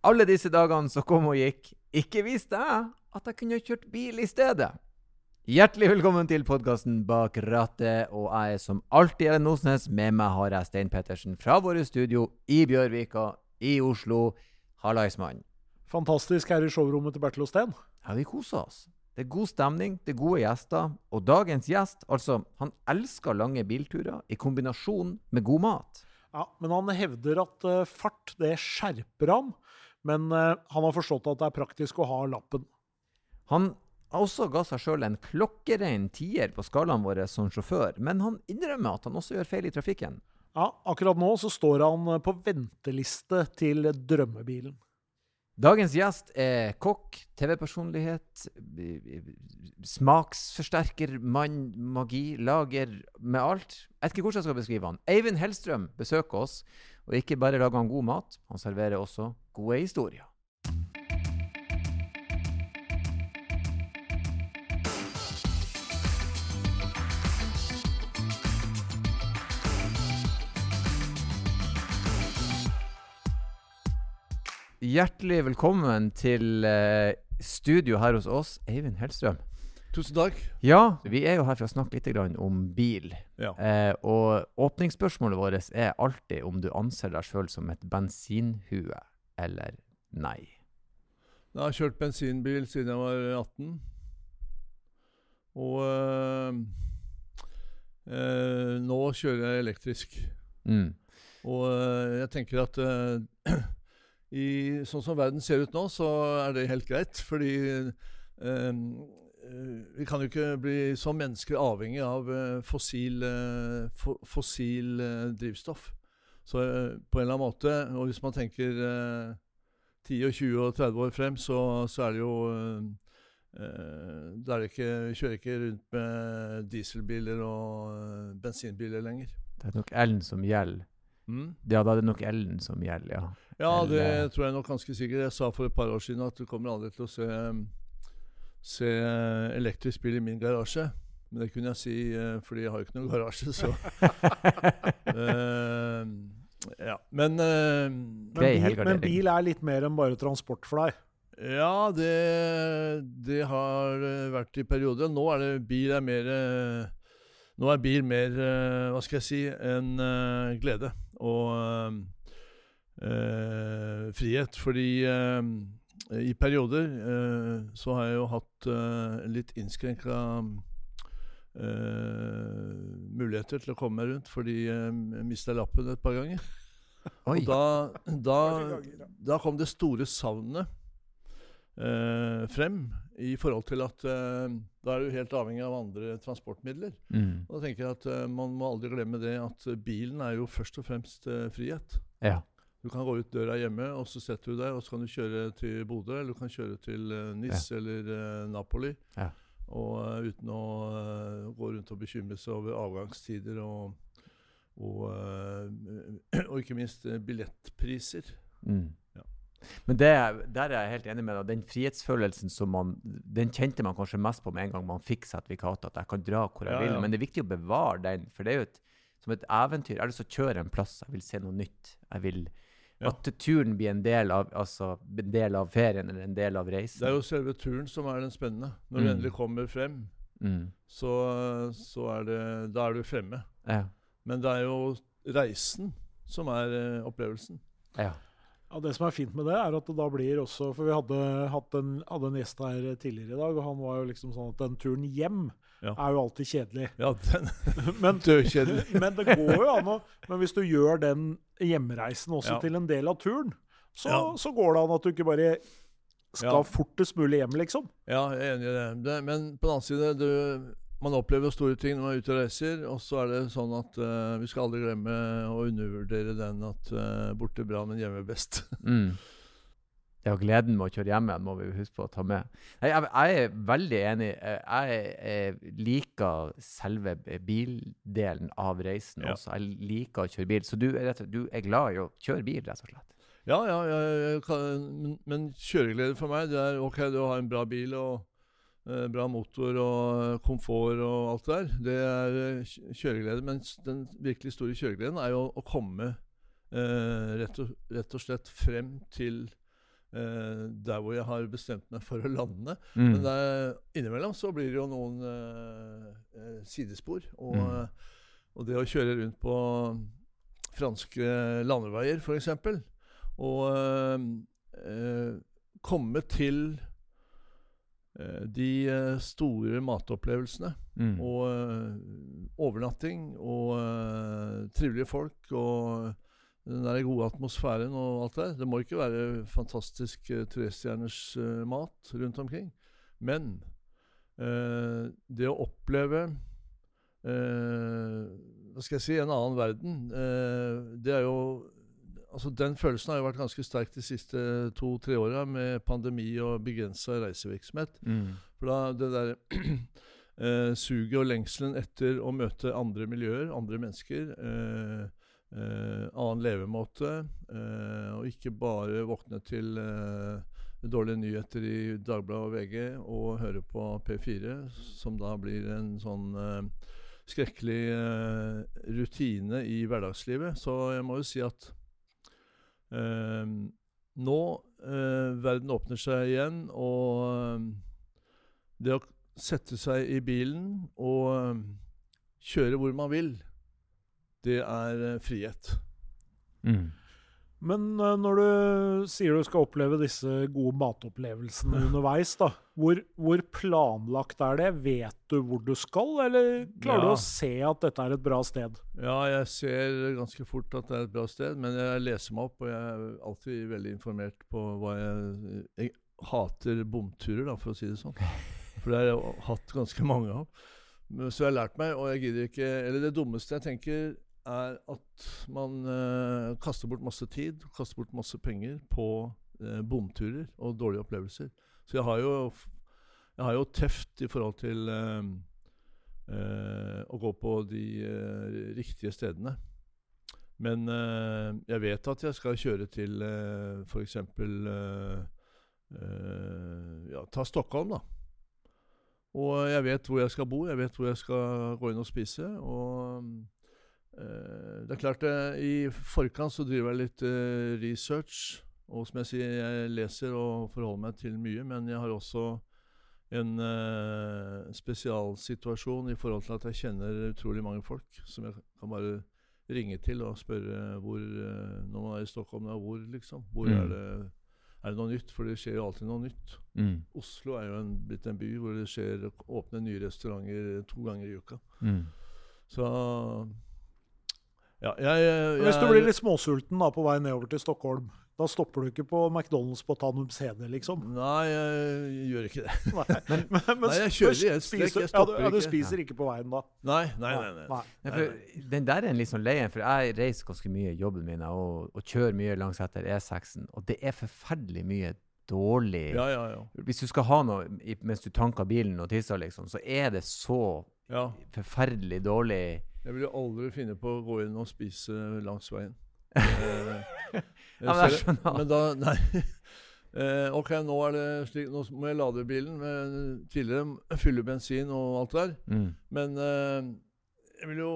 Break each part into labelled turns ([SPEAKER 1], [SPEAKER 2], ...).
[SPEAKER 1] Alle disse dagene som kom og gikk, ikke visste jeg at jeg kunne kjørt bil i stedet. Hjertelig velkommen til podkasten Bak rattet, og jeg er som alltid Ellen Osnes. Med meg har jeg Stein Pettersen fra våre studio i Bjørvika i Oslo. Hallaismann.
[SPEAKER 2] Fantastisk her i showrommet til Bertil Osten.
[SPEAKER 1] Ja, vi koser oss. Det er god stemning, det er gode gjester. Og dagens gjest, altså, han elsker lange bilturer i kombinasjon med god mat.
[SPEAKER 2] Ja, Men han hevder at uh, fart det skjerper ham. Men uh, han har forstått at det er praktisk å ha lappen.
[SPEAKER 1] Han også ga seg sjøl en klokkerein tier på skalaen vår som sjåfør, men han innrømmer at han også gjør feil i trafikken.
[SPEAKER 2] Ja, akkurat nå så står han på venteliste til drømmebilen.
[SPEAKER 1] Dagens gjest er kokk, TV-personlighet, smaksforsterker, mann, magi, lager med alt. Jeg vet ikke hvordan jeg skal beskrive han. Eivind Hellstrøm besøker oss, og ikke bare lager han god mat, han serverer også gode historier. Hjertelig velkommen til uh, studio her hos oss, Eivind Hellstrøm.
[SPEAKER 3] Tusen takk.
[SPEAKER 1] Ja, vi er jo her for å snakke litt om bil.
[SPEAKER 3] Ja.
[SPEAKER 1] Eh, og åpningsspørsmålet vårt er alltid om du anser deg sjøl som et bensinhue eller nei.
[SPEAKER 3] Jeg har kjørt bensinbil siden jeg var 18. Og øh, øh, nå kjører jeg elektrisk.
[SPEAKER 1] Mm.
[SPEAKER 3] Og øh, jeg tenker at i, sånn som verden ser ut nå, så er det helt greit. Fordi vi kan jo ikke bli som mennesker avhengig av fossil, fossil drivstoff. Så på en eller annen måte, og hvis man tenker 10 og 20 og 30 år frem, så, så er det jo da er ikke, vi kjører ikke rundt med dieselbiler og bensinbiler lenger.
[SPEAKER 1] Det er nok Ellen som gjelder.
[SPEAKER 3] Mm?
[SPEAKER 1] Ja, da er det nok Ellen som gjelder, ja.
[SPEAKER 3] Ja, det
[SPEAKER 1] Eller-
[SPEAKER 3] tror jeg nok ganske sikkert. Jeg sa for et par år siden at du kommer aldri til å se, se elektrisk bil i min garasje. Men det kunne jeg si eh, fordi jeg har jo ikke noen garasje, så uh, Ja. Men uh,
[SPEAKER 2] Men, bil, men bil er litt mer enn bare transport for deg.
[SPEAKER 3] Ja, det, det har vært i perioder. Nå er det bil er mer eh, Nå er bil mer eh, Hva skal jeg si en eh, glede og eh, eh, frihet. Fordi eh, i perioder eh, så har jeg jo hatt uh, litt innskrenka muligheter til å komme meg rundt fordi jeg mista lappen et par ganger.
[SPEAKER 1] Oi.
[SPEAKER 3] Og da, da, da kom det store savnet eh, frem i forhold til at eh, da er du helt avhengig av andre transportmidler.
[SPEAKER 1] Mm.
[SPEAKER 3] Og da tenker jeg at eh, man må aldri glemme det at eh, bilen er jo først og fremst eh, frihet.
[SPEAKER 1] Ja.
[SPEAKER 3] Du kan gå ut døra hjemme, og så setter du deg, og så kan du kjøre til Bodø, eller du kan kjøre til uh, Nis eller eh, Napoli.
[SPEAKER 1] Ja.
[SPEAKER 3] Og eh, uten å eh, gå rundt og bekymre seg over avgangstider og, og, eh, og ikke minst eh, billettpriser.
[SPEAKER 1] Mm.
[SPEAKER 3] Ja.
[SPEAKER 1] Men det, der er jeg helt enig med deg. Den frihetsfølelsen som man, den kjente man kanskje mest på med en gang man fikk sertifikatet. At jeg kan dra hvor jeg
[SPEAKER 3] Ja,
[SPEAKER 1] vil.
[SPEAKER 3] ja.
[SPEAKER 1] Men det er viktig å bevare den. For det er jo et, som et eventyr. Jeg har lyst til å kjøre en plass. Jeg vil se noe nytt. Jeg vil
[SPEAKER 3] Ja.
[SPEAKER 1] At turen blir en del av, altså, en del av ferien eller en del av reisen.
[SPEAKER 3] Det er jo selve turen som er den spennende. Når du
[SPEAKER 1] Mm.
[SPEAKER 3] endelig kommer frem,
[SPEAKER 1] mm.
[SPEAKER 3] så, så er det Da er du fremme.
[SPEAKER 1] ja.
[SPEAKER 3] Men det er jo reisen som er eh, opplevelsen.
[SPEAKER 1] ja.
[SPEAKER 2] Ja, Det som er fint med det, er at det da blir også For vi hadde, en, hadde en gjest her tidligere i dag, og han var jo liksom sånn at den turen hjem
[SPEAKER 3] Ja.
[SPEAKER 2] er jo alltid kjedelig.
[SPEAKER 3] Ja, den
[SPEAKER 2] Men,
[SPEAKER 3] dødkjedelig.
[SPEAKER 2] men det går jo an å Men hvis du gjør den hjemreisen også
[SPEAKER 3] Ja.
[SPEAKER 2] til en del av turen, så,
[SPEAKER 3] Ja.
[SPEAKER 2] så går det an at du ikke bare skal fortest mulig hjem, liksom.
[SPEAKER 3] Ja, jeg er enig i det. det. Men på den annen side, du, man opplever store ting når man er ute og reiser. Og så er det sånn at uh, vi skal aldri glemme å undervurdere den at uh, borte bra, men hjemme best.
[SPEAKER 1] Mm. Ja, gleden med å kjøre hjem igjen må vi huske på å ta med. Nei, jeg, jeg er veldig enig. Jeg, Jeg, liker selve bildelen av reisen
[SPEAKER 3] Ja.
[SPEAKER 1] også. Jeg liker å kjøre bil. Så du er, du er glad i å kjøre bil, rett og slett?
[SPEAKER 3] Ja, ja, jeg, kan, men, men kjøreglede for meg, det er ok, du har en bra bil og bra motor og eh, komfort og alt det der. Det er eh, kjøreglede. Mens den virkelig store kjøregleden er jo å komme eh, rett, og, rett og slett frem til eh, der hvor jeg har bestemt meg for å lande.
[SPEAKER 1] Mm.
[SPEAKER 3] Men der, innimellom så blir det jo noen eh, eh, sidespor. Og,
[SPEAKER 1] Mm.
[SPEAKER 3] eh, og det å kjøre rundt på franske landeveier, f.eks., og eh, eh, komme til eh, de eh, store matopplevelsene
[SPEAKER 1] Mm.
[SPEAKER 3] og eh, overnatting og eh, trivelige folk og den der gode atmosfæren og alt det. Det må ikke være fantastisk uh, trestjerners eh, mat rundt omkring. Men eh, det å oppleve eh, Hva skal jeg si en annen verden, eh, det er jo Altså Den følelsen har jo vært ganske sterk de siste to-tre åra med pandemi og begrensa reisevirksomhet.
[SPEAKER 1] Mm.
[SPEAKER 3] For da det der eh, suget og lengselen etter å møte andre miljøer, andre mennesker, eh, eh, annen levemåte, eh, og ikke bare våkne til eh, dårlige nyheter i Dagbladet og VG og høre på P4, som da blir en sånn eh, skrekkelig rutine i hverdagslivet. Så jeg må jo si at nå eh, verden åpner seg igjen, og eh, det å sette seg i bilen og eh, kjøre hvor man vil, det er frihet.
[SPEAKER 1] Mm.
[SPEAKER 2] Men eh, når du sier du skal oppleve disse gode matopplevelsene underveis, da, hvor, hvor planlagt er det? Vet du hvor du skal, eller klarer du å se at dette er et bra sted?
[SPEAKER 3] Ja, jeg ser ganske fort at det er et bra sted, men jeg leser meg opp, og jeg er alltid veldig informert på hva jeg Jeg hater bomturer, da, for å si det sånn. For det har jeg hatt ganske mange av. Så jeg har lært meg, og jeg gidder ikke Eller det dummeste jeg tenker, er at man eh, kaster bort masse tid, kaster bort masse penger på eh, bomturer og dårlige opplevelser. Så jeg har jo jeg har jo teft i forhold til eh, eh, å gå på de eh, riktige stedene. Men eh, jeg vet at jeg skal kjøre til uh, f.eks. Ja, ta Stockholm, da. Og jeg vet hvor jeg skal bo, jeg vet hvor jeg skal gå inn og spise. Og eh, det er klart, eh, i forkant så driver jeg litt eh, research. Og som jeg sier, jeg leser og forholder meg til mye, men jeg har også en uh, spesialsituasjon i forhold til at jeg kjenner utrolig mange folk som jeg kan bare ringe til og spørre hvor uh, Når man er i Stockholm, da, hvor, liksom? Hvor
[SPEAKER 1] Mm.
[SPEAKER 3] er det er det noe nytt? For det skjer jo alltid noe nytt.
[SPEAKER 1] Mm.
[SPEAKER 3] Oslo er jo en, blitt en by hvor det skjer åpne nye restauranter to ganger i uka.
[SPEAKER 1] Mm.
[SPEAKER 3] Så Ja, jeg, jeg
[SPEAKER 2] Hvis du blir litt småsulten da på vei nedover til Stockholm, da stopper du ikke på McDonald's på Tanum CD, liksom?
[SPEAKER 3] Nei, jeg gjør ikke det.
[SPEAKER 2] Nei, men, men,
[SPEAKER 3] Nei, jeg kjører i ett strekk, jeg
[SPEAKER 2] ja, du, ja, du spiser ikke på veien da?
[SPEAKER 3] Nei, nei, nei. nei.
[SPEAKER 2] Nei.
[SPEAKER 1] Ja, for den der er en litt sånn lei en, for jeg reiser ganske mye i jobben min og, og kjører mye langs etter E6-en, og det er forferdelig mye dårlig
[SPEAKER 3] Ja, ja, ja.
[SPEAKER 1] Hvis du skal ha noe mens du tanker bilen og tisser, liksom, så er det så
[SPEAKER 3] ja.
[SPEAKER 1] forferdelig dårlig
[SPEAKER 3] Jeg vil aldri finne på å gå inn og spise langs veien. Eh,
[SPEAKER 1] Ja, men jeg.
[SPEAKER 3] Men da Nei. Eh, ok, nå er det slik Nå må jeg lade bilen. Men tidligere fylle bensin og alt det der.
[SPEAKER 1] mm.
[SPEAKER 3] Men eh, jeg vil jo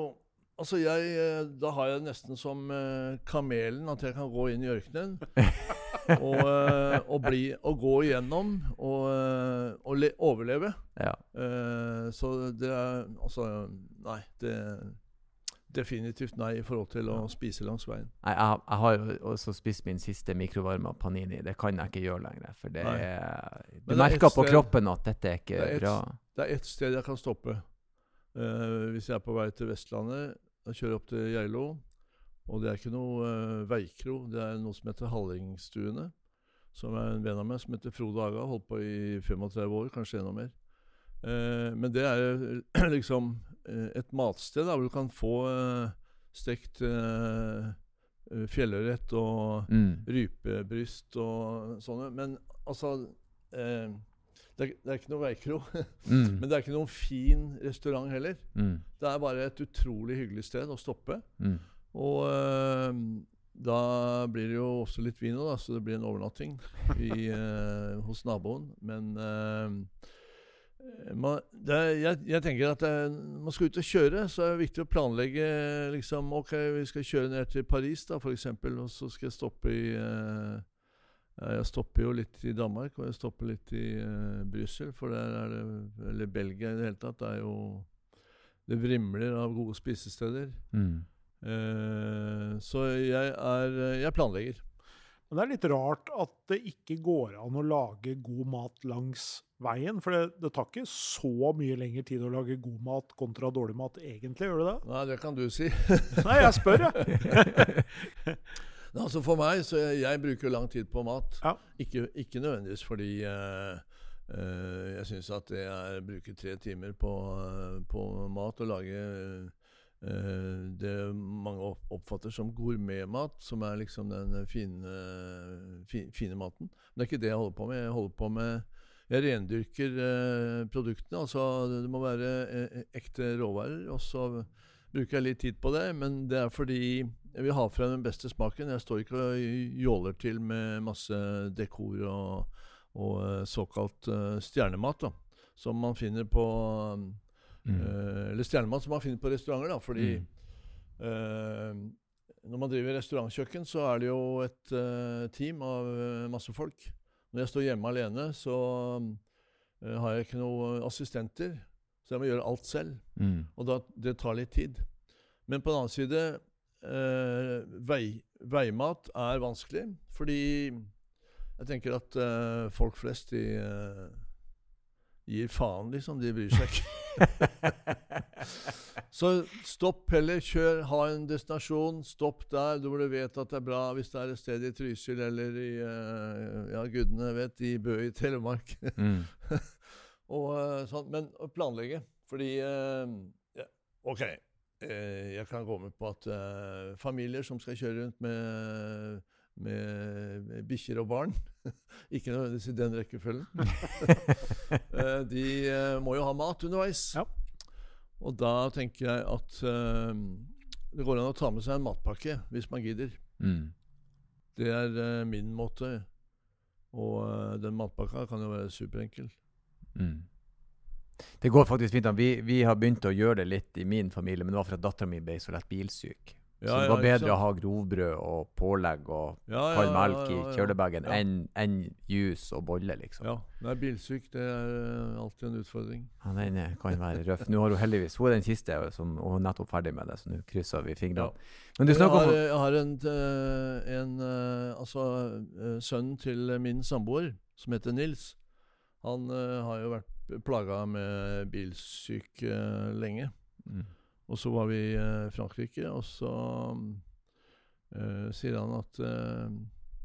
[SPEAKER 3] Altså, jeg eh, Da har jeg nesten som eh, kamelen, at jeg kan gå inn i ørkenen. og, eh, og bli Og gå igjennom og, eh, og le, overleve.
[SPEAKER 1] Ja.
[SPEAKER 3] Uh, så det er Altså, nei. Det Definitivt nei i forhold til å spise langs veien.
[SPEAKER 1] Nei, jeg, jeg har jo også spist min siste mikrovarma panini. Det kan jeg ikke gjøre lenger. For det er Du
[SPEAKER 3] det er
[SPEAKER 1] merker
[SPEAKER 3] er
[SPEAKER 1] på kroppen at dette er ikke
[SPEAKER 3] det er et
[SPEAKER 1] bra.
[SPEAKER 3] Det er ett sted jeg kan stoppe. Uh, hvis jeg er på vei til Vestlandet og kjører opp til Geilo. Og det er ikke noe uh, veikro, det er noe som heter Hallingstuene. Som er en venn av meg som heter Frode Aga. Holdt på i 35 år, kanskje enda mer. Uh, men det er liksom eh, et matsted da, hvor du kan få stekt fjellørret og
[SPEAKER 1] Mm.
[SPEAKER 3] rypebryst og sånne. Men altså eh, det, er, det er ikke noe veikro.
[SPEAKER 1] Mm.
[SPEAKER 3] Men det er ikke noen fin restaurant heller.
[SPEAKER 1] Mm.
[SPEAKER 3] Det er bare et utrolig hyggelig sted å stoppe. Og eh, da blir det jo også litt vin òg, så det blir en overnatting i, eh, hos naboen. Men eh, man, det er, jeg, jeg tenker at er- når man skal ut og kjøre, så er det viktig å planlegge liksom, Ok, vi skal kjøre ned til Paris, da, f.eks., og så skal jeg stoppe i eh, jeg stopper jo litt i Danmark, og jeg stopper litt i uh, Brussel. For der er det Eller Belgia i det hele tatt. Det er jo Det vrimler av gode spisesteder.
[SPEAKER 1] Mm.
[SPEAKER 3] Eh, så jeg er Jeg planlegger.
[SPEAKER 2] Men det er litt rart at det ikke går an å lage god mat langs veien. For det, det tar ikke så mye lengre tid å lage god mat kontra dårlig mat, egentlig. Gjør det det?
[SPEAKER 3] Nei, det kan du si.
[SPEAKER 2] Nei, jeg spør, jeg.
[SPEAKER 3] altså For meg, så jeg, jeg bruker lang tid på mat.
[SPEAKER 2] Ja.
[SPEAKER 3] Ikke, ikke nødvendigvis fordi uh, uh, jeg syns at det er å bruke tre timer på, uh, på mat og lage det mange oppfatter som gourmetmat, som er liksom den fine, fi, fine maten. Men det er ikke det jeg holder på med. Jeg holder på med jeg rendyrker eh, produktene. altså Det må være eh, ekte råvarer. Og så bruker jeg litt tid på det, men det er fordi jeg vil ha frem den beste smaken. Jeg står ikke og jåler til med masse dekor og, og eh, såkalt eh, stjernemat, da. Som man finner på
[SPEAKER 1] Mm.
[SPEAKER 3] eh, Eller stjernemann, som man finner på restauranter, da. Fordi
[SPEAKER 1] Mm.
[SPEAKER 3] uh, når man driver restaurantkjøkken, så er det jo et uh, team av masse folk. Når jeg står hjemme alene, så har jeg ikke noen assistenter. Så jeg må gjøre alt selv.
[SPEAKER 1] Mm.
[SPEAKER 3] Og da, det tar litt tid. Men på den annen side vei, Veimat er vanskelig, fordi jeg tenker at folk flest i gir faen, liksom. De bryr seg ikke. Så stopp heller. Kjør. Ha en destinasjon. Stopp der hvor du vet at det er bra. Hvis det er et sted i Trysil eller i uh, ja, gudene vet, i Bø i Telemark.
[SPEAKER 1] Mm.
[SPEAKER 3] Og, eh, sånn, men å planlegge. Fordi uh, ja, OK. Uh, jeg kan gå med på at familier som skal kjøre rundt med, med, bikkjer og barn Ikke nødvendigvis i den rekkefølgen. eh, de eh, må jo ha mat underveis.
[SPEAKER 2] Ja.
[SPEAKER 3] Og da tenker jeg at eh, det går an å ta med seg en matpakke hvis man gidder.
[SPEAKER 1] Mm.
[SPEAKER 3] Det er min måte. Og den matpakka kan jo være superenkel.
[SPEAKER 1] Mm. Det går faktisk fint. an. Vi, vi har begynt å gjøre det litt i min familie, men det var for at dattera mi ble så lett bilsyk. Så det var bedre å ha grovbrød og pålegg og kald melk i kjølebagen enn en juice og bolle, liksom.
[SPEAKER 3] Ja, Nei, bilsyk det er eh, alltid en utfordring.
[SPEAKER 1] Ja, den eh, kan være røff. Nå har hun heldigvis Hun er den siste, som, og hun er nettopp ferdig med det, så nå krysser vi fingrene. Men du
[SPEAKER 3] jeg
[SPEAKER 1] snakker
[SPEAKER 3] har,
[SPEAKER 1] om
[SPEAKER 3] jeg har en, eh, en eh, Altså, eh, sønnen til min samboer, som heter Nils, han eh, har jo vært plaga med bilsyk eh, lenge.
[SPEAKER 1] mm.
[SPEAKER 3] Og så var vi i eh, Frankrike, og så eh, sier han at eh,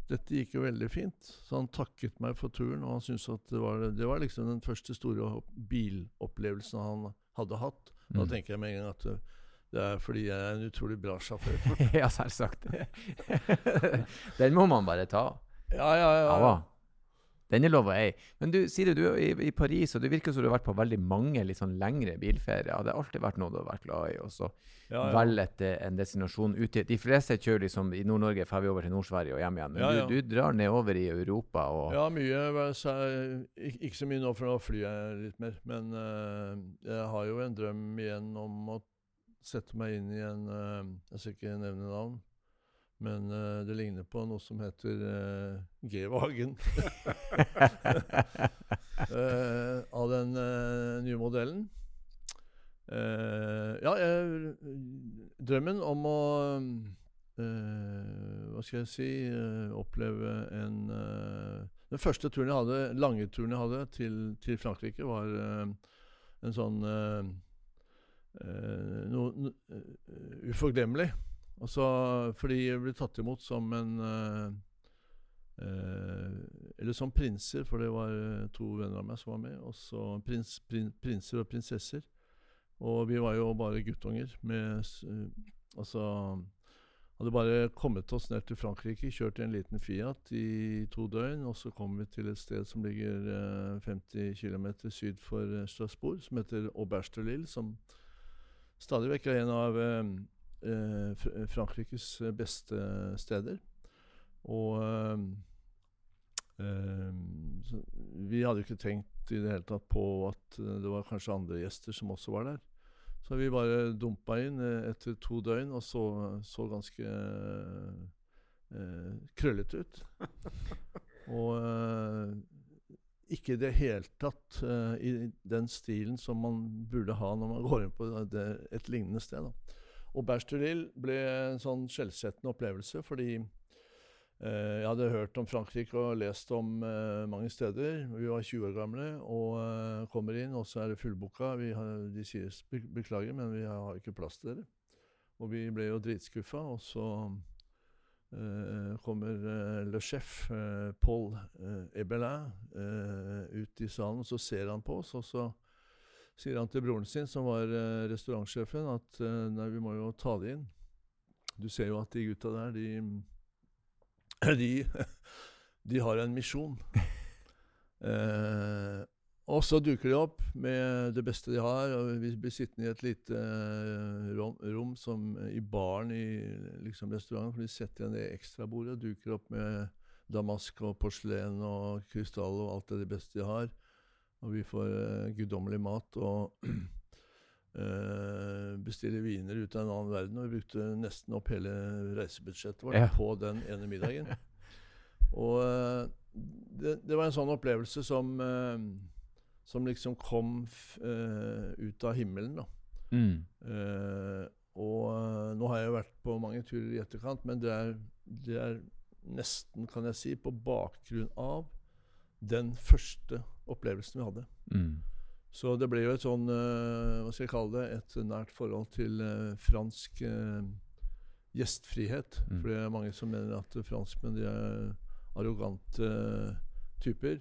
[SPEAKER 3] dette gikk jo veldig fint. Så han takket meg for turen, og han syntes at det var, det var liksom den første store bilopplevelsen han hadde hatt. Da
[SPEAKER 1] Mm.
[SPEAKER 3] tenker jeg med en gang at eh, det er fordi jeg er en utrolig bra sjåfør.
[SPEAKER 1] ja, selvsagt. den må man bare ta.
[SPEAKER 3] Ja, ja, ja.
[SPEAKER 1] Ja da. Den er lov å eie. Men du, Siri, du i, i Paris, og det virker som du har vært på veldig mange litt sånn lengre bilferier. Det har alltid vært noe du har vært glad i. Og så
[SPEAKER 3] ja, ja.
[SPEAKER 1] velge et, eh, en destinasjon ute. De fleste kjører liksom i Nord-Norge, drar vi over til Nord-Sverige og hjem igjen. Men
[SPEAKER 3] Ja.
[SPEAKER 1] Du, du drar nedover i Europa og
[SPEAKER 3] Ja, mye. hva Ik ikke så mye nå, for nå flyr jeg litt mer. Men uh, jeg har jo en drøm igjen om å sette meg inn i en uh, Jeg skal ikke nevne navn, men uh, det ligner på noe som heter uh, G-Wagen. uh, av den nye modellen. Ja, jeg, drømmen om å Hva skal jeg si Oppleve en Den første turen jeg hadde, lange turen jeg hadde til, til Frankrike, var en sånn noe no, uforglemmelig. Altså fordi jeg ble tatt imot som en eh, eh, Eller som prinser, for det var eh, to venner av meg som var med. Og så prins, prin, prinser og prinsesser. Og vi var jo bare guttunger med Altså hadde bare kommet oss ned til Frankrike, kjørt i en liten Fiat i to døgn, og så kom vi til et sted som ligger eh, 50 km syd for Strasbourg, som heter Auberge de som stadig vekk er en av eh, eh, Frankrikes eh, beste steder. Og eh, så vi hadde jo ikke tenkt i det hele tatt på at det var kanskje andre gjester som også var der. Så vi bare dumpa inn etter to døgn og så, så ganske eh, krøllete ut. Og eh, ikke i det hele tatt eh, i den stilen som man burde ha når man går inn på det, et lignende sted. Da. Og Bersteril ble en sånn skjellsettende opplevelse fordi eh, jeg hadde hørt om Frankrike og lest om eh, mange steder. Vi var 20 år gamle og eh, kommer inn, og så er det fullboka. De sier "Be- beklager, men vi har ikke plass til dere. Og vi ble jo dritskuffa, og så eh, kommer eh, le chef, eh, Paul Ebelin, ut i salen, og så ser han på oss, og så sier han til broren sin, som var eh, restaurantsjefen, at eh, nei, vi må jo ta det inn. Du ser jo at de gutta der, de De, de har en misjon. Eh, og så dukker de opp med det beste de har. og Vi blir sittende i et lite eh, rom, rom som i baren i liksom restauranten. For de setter igjen det ekstrabordet og duker opp med damask og porselen og krystall og alt det, det beste de har. Og vi får uh, guddommelig mat og uh, bestiller viner ut av en annen verden. Og vi brukte nesten opp hele reisebudsjettet vårt
[SPEAKER 1] Ja.
[SPEAKER 3] på den ene middagen. og uh, det, det var en sånn opplevelse som som liksom kom ut av himmelen. da.
[SPEAKER 1] Mm.
[SPEAKER 3] Og nå har jeg jo vært på mange turer i etterkant, men det er, det er nesten, kan jeg si, på bakgrunn av den første opplevelsen vi hadde.
[SPEAKER 1] Mm.
[SPEAKER 3] Så det ble jo et sånn eh, Hva skal jeg kalle det? Et nært forhold til eh, fransk eh, gjestfrihet.
[SPEAKER 1] Mm.
[SPEAKER 3] For det er mange som mener at franskmenn de er arrogante typer.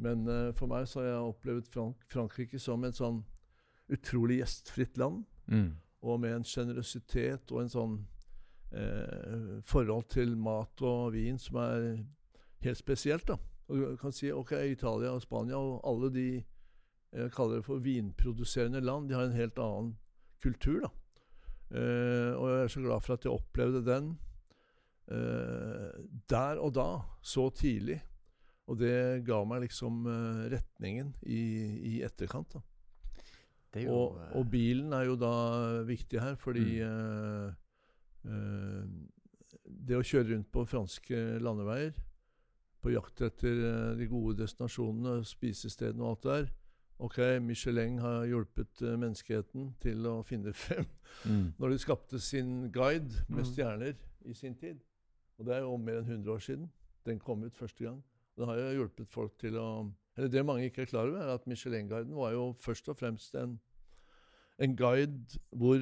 [SPEAKER 3] Men for meg så har jeg opplevd Frank Frankrike som et sånn utrolig gjestfritt land.
[SPEAKER 1] Mm.
[SPEAKER 3] Og med en sjenerøsitet og en sånn eh, forhold til mat og vin som er helt spesielt. da. Og du kan si ok, Italia og Spania og alle de jeg kaller det for vinproduserende land, de har en helt annen kultur. da. Eh, og jeg er så glad for at jeg opplevde den eh, der og da, så tidlig. Og det ga meg liksom eh, retningen i, i etterkant. da.
[SPEAKER 1] Det jo
[SPEAKER 3] Og,
[SPEAKER 1] eh,
[SPEAKER 3] og bilen er jo da viktig her, fordi eh, eh, Det å kjøre rundt på franske landeveier, på jakt etter eh, de gode destinasjonene, spisestedene og alt det der Ok, Michelin har hjulpet eh, menneskeheten til å finne frem
[SPEAKER 1] mm.
[SPEAKER 3] når de skapte sin guide med
[SPEAKER 2] Mm.
[SPEAKER 3] stjerner i sin tid. Og det er jo mer enn 100 år siden den kom ut første gang. Det har jo hjulpet folk til å Eller det mange ikke er klar over, er at Michelin-guiden var jo først og fremst en, en guide hvor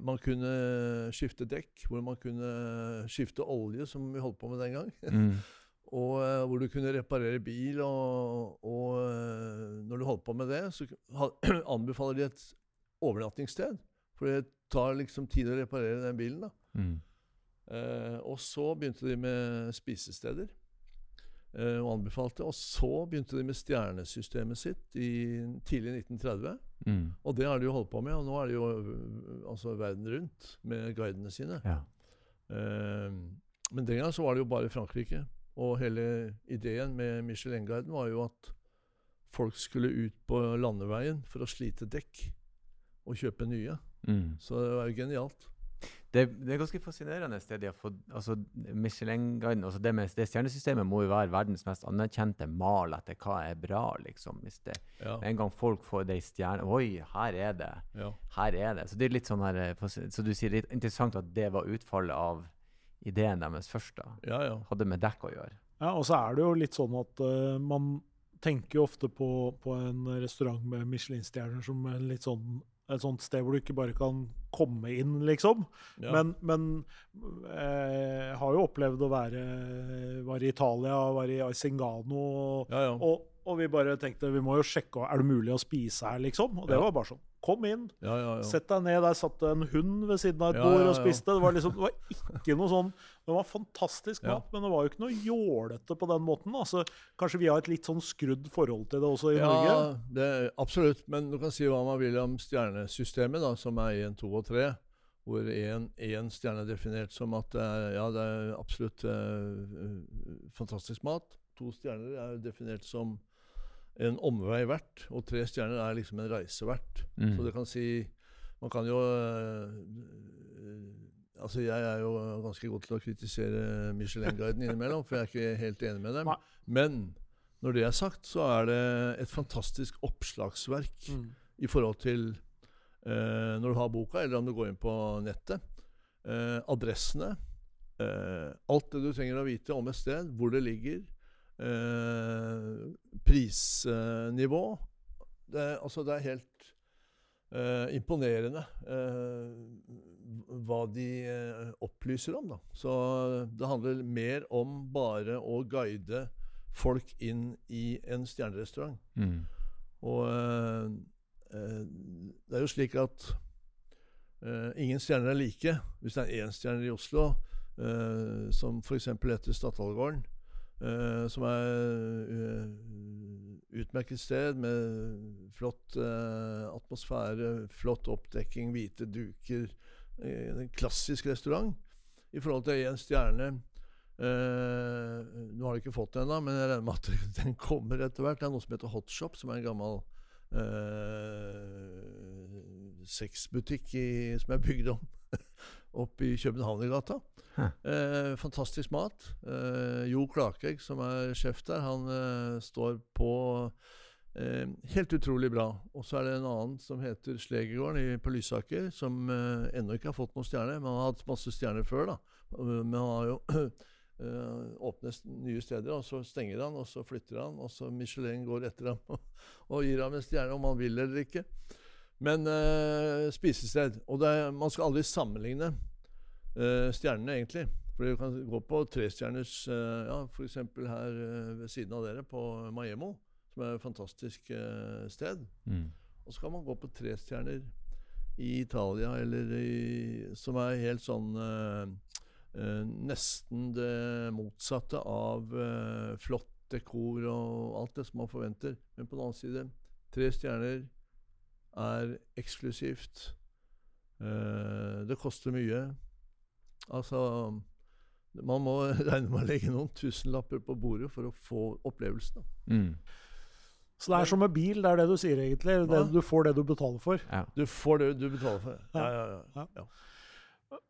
[SPEAKER 3] man kunne skifte dekk, hvor man kunne skifte olje, som vi holdt på med den gang.
[SPEAKER 1] Mm.
[SPEAKER 3] Og eh, hvor du kunne reparere bil. Og, og eh, når du holdt på med det, så anbefaler de et overnattingssted. For det tar liksom tid å reparere den bilen. da.
[SPEAKER 1] Mm.
[SPEAKER 3] Eh, og så begynte de med spisesteder. Eh, og anbefalte. Og så begynte de med stjernesystemet sitt i tidlig 1930.
[SPEAKER 1] Mm.
[SPEAKER 3] Og det har de jo holdt på med, og nå er de jo øh, altså verden rundt med guidene sine.
[SPEAKER 1] Ja.
[SPEAKER 3] Eh, men den gang så var det jo bare Frankrike. Og hele ideen med Michelin-guiden var jo at folk skulle ut på landeveien for å slite dekk og kjøpe nye.
[SPEAKER 1] Mm.
[SPEAKER 3] Så det var jo genialt.
[SPEAKER 1] Det, det er ganske fascinerende det de har fått altså Michelin-guiden altså det, med, det stjernesystemet må jo være verdens mest anerkjente mal etter hva er bra, liksom. Hvis det
[SPEAKER 3] Ja.
[SPEAKER 1] en gang folk får de stjerne Oi, her er det.
[SPEAKER 3] ja.
[SPEAKER 1] Her er det. Så det er litt sånn her eh, Så du sier litt interessant at det var utfallet av ideen deres først, da.
[SPEAKER 3] ja, ja.
[SPEAKER 1] Hadde med dekk å gjøre.
[SPEAKER 2] Ja, og så er det jo litt sånn at uh, man tenker jo ofte på, på en restaurant med Michelin-stjerner som en litt sånn, et sånt sted hvor du ikke bare kan komme inn, liksom.
[SPEAKER 3] ja.
[SPEAKER 2] Men, men eh, jeg har jo opplevd å være Var i Italia, var i Aisingano,
[SPEAKER 3] ja, ja.
[SPEAKER 2] og, og vi bare tenkte vi må jo sjekke er det mulig å spise her, liksom. Og det
[SPEAKER 3] Ja.
[SPEAKER 2] var bare sånn. Kom inn,
[SPEAKER 3] ja, ja, ja.
[SPEAKER 2] sett deg ned. Der satt det en hund ved siden av et bord og spiste. Det var liksom, det var ikke noe sånn Det var fantastisk mat, men det var jo ikke noe jålete på den måten. Altså, kanskje vi har et litt sånn skrudd forhold til det også i Norge?
[SPEAKER 3] Ja, det absolutt. Men du kan si hva man vil om stjernesystemet, da, som er 1, 2 og 3. Hvor én stjerne er definert som at det er, ja, det er absolutt eh, fantastisk mat. To stjerner er definert som en omvei verdt, og tre stjerner er liksom en reise verdt.
[SPEAKER 1] Mm.
[SPEAKER 3] Så du kan si Man kan jo eh, Altså, Jeg er jo ganske god til å kritisere Michelin-guiden innimellom, for jeg er ikke helt enig med dem.
[SPEAKER 2] Nei.
[SPEAKER 3] Men når det er sagt, så er det et fantastisk oppslagsverk
[SPEAKER 2] Mm.
[SPEAKER 3] i forhold til eh, når du har boka, eller om du går inn på nettet. Eh, adressene. Eh, alt det du trenger å vite om et sted, hvor det ligger. Eh, prisnivå. Det, er- altså, det er helt eh, imponerende eh, hva de eh, opplyser om. Da. Så det handler mer om bare å guide folk inn i en stjernerestaurant.
[SPEAKER 1] Mm.
[SPEAKER 3] Og det er jo slik at Uh, ingen stjerner er like. Hvis det er én stjerne i Oslo, uh, som f.eks. etter Stadhalgården, eh, som er uh, utmerket sted med flott uh, atmosfære, flott oppdekking, hvite duker, Uh, en klassisk restaurant, i forhold til én stjerne nå har de ikke fått den ennå, men jeg regner med at den kommer etter hvert. Det er noe som heter Hotshop, som er en gammel sexbutikk i- som er bygd om oppe i Københavnergata. Eh, fantastisk mat. Eh, jo Klakegg, som er sjef der, han eh, står på eh, helt utrolig bra. Og så er det en annen som heter Slegergården på Lysaker, som eh, ennå ikke har fått noen stjerne. Men han har hatt masse stjerner før, da. Eh, Men han har jo åpner nye steder, og så stenger han, og så flytter han, og så Michelin går etter ham og, og gir ham en stjerne, om han vil eller ikke. Men uh, spisested. Og er, man skal aldri sammenligne uh, stjernene, egentlig. For du kan gå på trestjerners uh, Ja, f.eks. her uh, ved siden av dere, på Maiemo, som er et fantastisk sted.
[SPEAKER 1] Mm.
[SPEAKER 3] Og så kan man gå på trestjerner i Italia, eller i, som er helt sånn Nesten det motsatte av flott dekor og alt det som man forventer. Men på den annen side, tre stjerner er eksklusivt. Eh, det koster mye. Altså Man må regne med å legge noen tusenlapper på bordet for å få opplevelsen.
[SPEAKER 1] Mm.
[SPEAKER 2] Så det er som med bil, det er det du sier egentlig. Det, du får det du betaler for.
[SPEAKER 1] Ja.
[SPEAKER 3] Du får det du betaler for.
[SPEAKER 2] Ja.
[SPEAKER 3] Ja, ja, ja.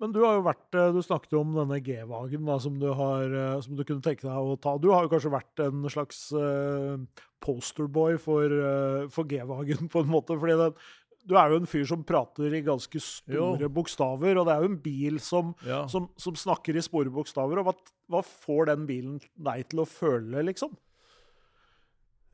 [SPEAKER 2] Men du har jo vært, eh, du snakket jo om denne G-vagen da, som, du har, eh, som du kunne tenke deg å ta. Du har jo kanskje vært en slags uh, posterboy for, eh, for G-vagen, på en måte. fordi den, du er jo en fyr som prater i ganske store
[SPEAKER 3] Jo.
[SPEAKER 2] bokstaver, og det er jo en bil som,
[SPEAKER 3] ja.
[SPEAKER 2] som, som snakker i store bokstaver. og hva, hva får den bilen deg til å føle, liksom?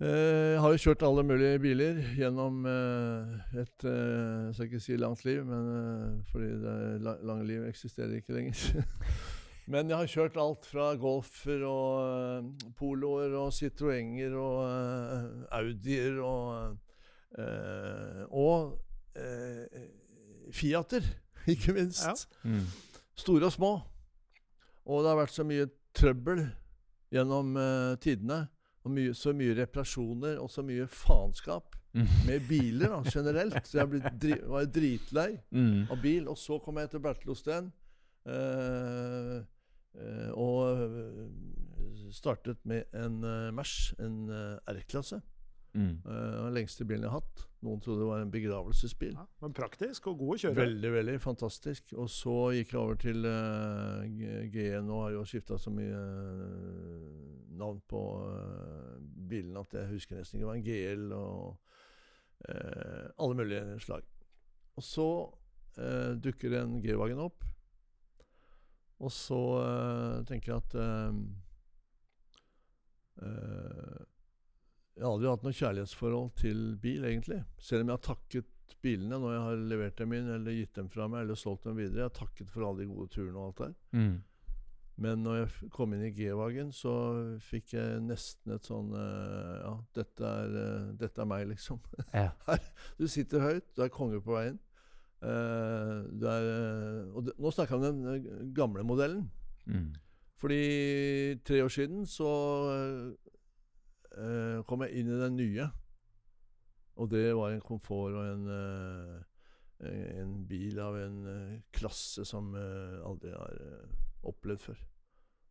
[SPEAKER 3] Eh, Jeg har jo kjørt alle mulige biler gjennom eh, et eh, Jeg skal ikke si langt liv, men eh, fordi det lange liv eksisterer ikke lenger. men jeg har kjørt alt fra Golfer og eh, Poloer og Citroenger og eh, Audier og eh, Og eh, Fiater, ikke minst.
[SPEAKER 1] Mm.
[SPEAKER 3] Store og små. Og det har vært så mye trøbbel gjennom eh, tidene. Og mye, så mye reparasjoner og så mye faenskap
[SPEAKER 1] Mm.
[SPEAKER 3] med biler da, generelt. Så jeg dri var dritlei
[SPEAKER 1] Mm.
[SPEAKER 3] av bil. Og så kom jeg til Bertil Osten. Eh, eh, og eh, startet med en uh, Mers, en uh, R-klasse.
[SPEAKER 1] Mm.
[SPEAKER 3] Uh, den lengste bilen jeg har hatt. Noen trodde det var en begravelsesbil.
[SPEAKER 2] Ja, men praktisk og god å kjøre.
[SPEAKER 3] Veldig, veldig fantastisk. Og så gikk jeg over til uh, GN og har jo skifta så mye uh, navn på uh, bilene at jeg husker nesten ikke. Det var en GL og eh, alle mulige slag. Og så eh, dukker en G-Wagen opp. Og så eh, tenker jeg at eh, eh, Jeg har aldri hatt noe kjærlighetsforhold til bil, egentlig. Selv om jeg har takket bilene når jeg har levert dem inn, eller gitt dem fra meg, eller solgt dem videre. Jeg har takket for alle de gode turene og alt der.
[SPEAKER 1] Mm.
[SPEAKER 3] Men når jeg kom inn i G-Wagen, så fikk jeg nesten et sånn eh, Ja, dette er, eh, dette er meg, liksom.
[SPEAKER 1] Ja.
[SPEAKER 3] Du sitter høyt, du er konge på veien. Uh, du er, og det, nå snakker jeg om den gamle modellen.
[SPEAKER 1] Mm.
[SPEAKER 3] Fordi tre år siden så eh, kom jeg inn i den nye. Og det var en komfort og en, eh, en bil av en eh, klasse som eh, aldri har eh, opplevd før.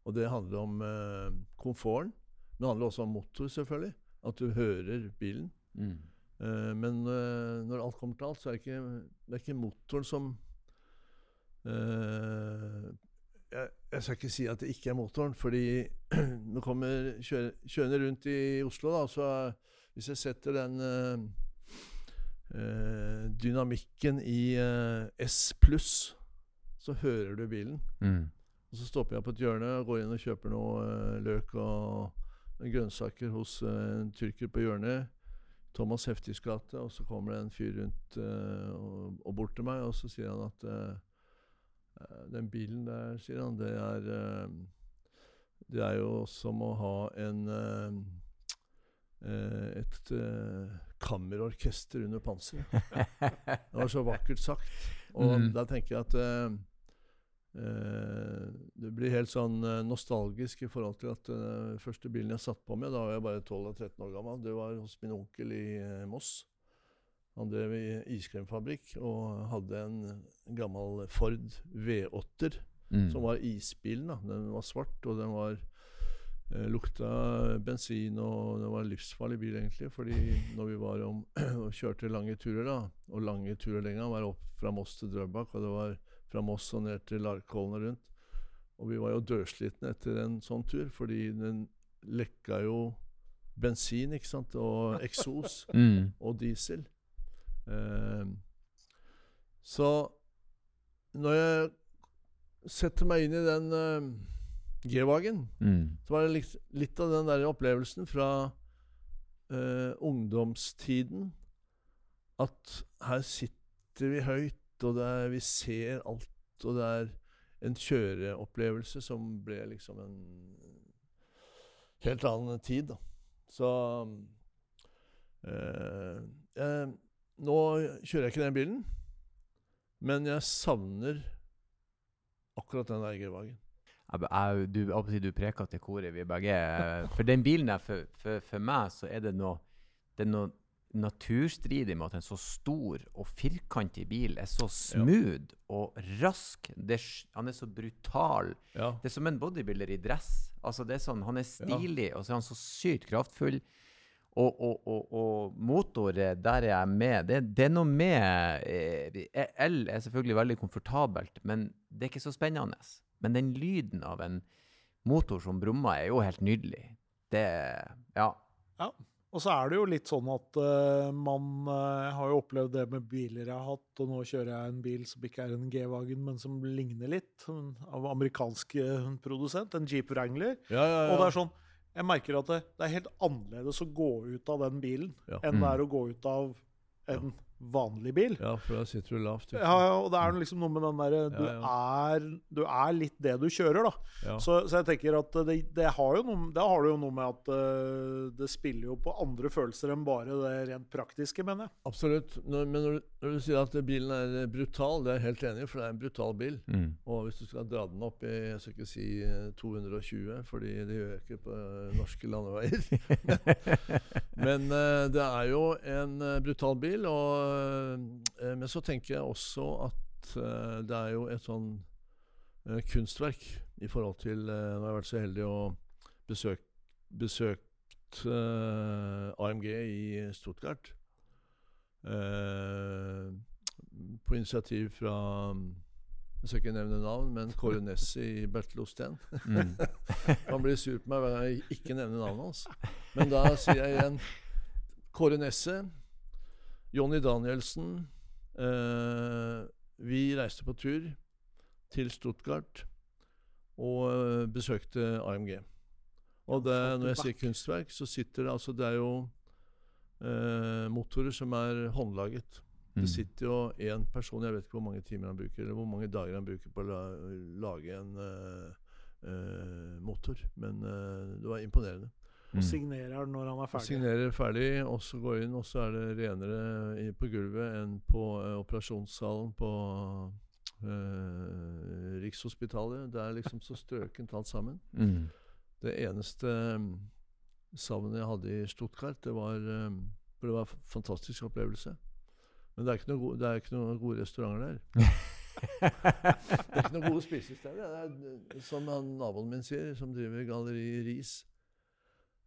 [SPEAKER 3] Og det handler om eh, komforten. Men det handler også om motor, selvfølgelig. At du hører bilen.
[SPEAKER 1] Mm.
[SPEAKER 3] Eh, men når alt kommer til alt, så er det ikke, det er ikke motoren som jeg, jeg skal ikke si at det ikke er motoren, fordi nå kommer kjørende rundt i Oslo, da, så hvis jeg setter den eh, dynamikken i eh, S pluss, så hører du bilen.
[SPEAKER 1] Mm.
[SPEAKER 3] Og så stopper jeg på et hjørne går inn og kjøper noe eh, løk og grønnsaker hos en tyrker på hjørnet. Thomas Heftigs gate. Og så kommer det en fyr rundt og, og bort til meg, og så sier han at den bilen der, sier han, det er eh, Det er jo som å ha en eh, eh, et eh, kammerorkester under panseret. Det var så vakkert sagt. Og
[SPEAKER 1] Mm.
[SPEAKER 3] da tenker jeg at eh, eh, det blir helt sånn eh, nostalgisk i forhold til at den første bilen jeg satt på med, da var jeg bare 12-13 år gammel, det var hos min onkel i eh, Moss. Han drev i iskremfabrikk og hadde en gammel Ford V8-er,
[SPEAKER 1] Mm.
[SPEAKER 3] som var isbilen. da. Den var svart, og den var eh, lukta bensin, og det var en livsfarlig bil, egentlig. fordi når vi var om, og kjørte lange turer, da, og lange turer lenger, var opp fra Moss til Drøbak, og det var fra Moss og ned til Larkollen og rundt. Og vi var jo dødslitne etter en sånn tur, fordi den lekka jo bensin, ikke sant, og eksos
[SPEAKER 1] Mm.
[SPEAKER 3] og diesel. Eh, så når jeg setter meg inn i den eh, G-vagen,
[SPEAKER 1] Mm.
[SPEAKER 3] så var det litt, litt av den der opplevelsen fra eh, ungdomstiden at her sitter vi høyt, og er, vi ser alt, og det er en kjøreopplevelse som ble liksom en helt annen tid, da. Så eh, jeg, Nå kjører jeg ikke den bilen, men jeg savner akkurat den der G-vagen.
[SPEAKER 1] Jeg, du, du preker til koret, vi begge er- For den bilen der, for, for, for meg, så er det noe Det er noe naturstridig med at en så stor og firkantig bil er så smooth og rask. Det, er han er så brutal.
[SPEAKER 3] Ja.
[SPEAKER 1] Det er som en bodybuilder i dress. Altså det er sånn, Han er stilig, og så er han så sykt kraftfull. Og, og, og, og motor, eh, der er jeg med. Det, det er noe med eh, El er selvfølgelig veldig komfortabelt, men det er ikke så spennende. Men den lyden av en motor som brummer, er jo helt nydelig. Det Ja.
[SPEAKER 2] Og så er det jo litt sånn at uh, man uh, har jo opplevd det med biler jeg har hatt, og nå kjører jeg en bil som ikke er en G-Wagen, men som ligner litt, av amerikansk produsent, en Jeep Wrangler.
[SPEAKER 3] Ja, ja, ja.
[SPEAKER 2] Og det er sånn, jeg merker at det, det er helt annerledes å gå ut av den bilen
[SPEAKER 3] Ja.
[SPEAKER 2] enn det
[SPEAKER 1] Mm.
[SPEAKER 2] er å gå ut av en vanlig bil.
[SPEAKER 3] Ja, for da sitter du lavt.
[SPEAKER 2] Ja, ja, og det er liksom noe med den derre du,
[SPEAKER 3] Ja,
[SPEAKER 2] er, du er litt det du kjører, da.
[SPEAKER 3] Ja.
[SPEAKER 2] Så, så jeg tenker at det, det har jo noe, det har det jo noe med at eh, det spiller jo på andre følelser enn bare det rent praktiske, mener jeg.
[SPEAKER 3] Absolutt. Når, men når du, når du sier at bilen er eh, brutal, det er jeg helt enig i, for det er en brutal bil.
[SPEAKER 1] Mm.
[SPEAKER 3] Og hvis du skal dra den opp i jeg skal ikke si eh, 220, fordi det gjør jeg ikke på eh, norske landeveier. Men eh, det er jo en eh, brutal bil. Og, eh, men så tenker jeg også at eh, det er jo et sånn eh, kunstverk i forhold til eh, Nå har jeg vært så heldig å besøke besøkt uh, AMG i Stuttgart. Uh, på initiativ fra Jeg skal ikke nevne navn, men Kåre Ness i Bertil Osten.
[SPEAKER 1] Mm.
[SPEAKER 3] Han blir sur på meg hver gang jeg ikke nevner navnet hans. Men da sier jeg igjen Kåre Nesse, Jonny Danielsen eh, Vi reiste på tur til Stuttgart og eh, besøkte AMG. Og det, når jeg sier kunstverk, så sitter det altså Det er jo eh, motorer som er håndlaget. Det
[SPEAKER 1] Mm.
[SPEAKER 3] sitter jo én person, jeg vet ikke hvor mange timer han bruker, eller hvor mange dager han bruker på å la, lage en eh, eh, motor. Men eh, det var imponerende.
[SPEAKER 1] Mm.
[SPEAKER 2] Og signerer når han er ferdig.
[SPEAKER 3] signerer ferdig, og så går inn, og så er det renere i, på gulvet enn på uh, operasjonssalen på uh, Rikshospitalet. Det er liksom så strøkent alt sammen.
[SPEAKER 1] Mm.
[SPEAKER 3] Det eneste um, savnet jeg hadde i Stuttgart, det var um, For det var en fantastisk opplevelse. Men det er ikke noen gode, er noen gode restauranter der. Det er ikke noen gode spisesteder. Det er som naboen min sier, som driver Galleri Ris.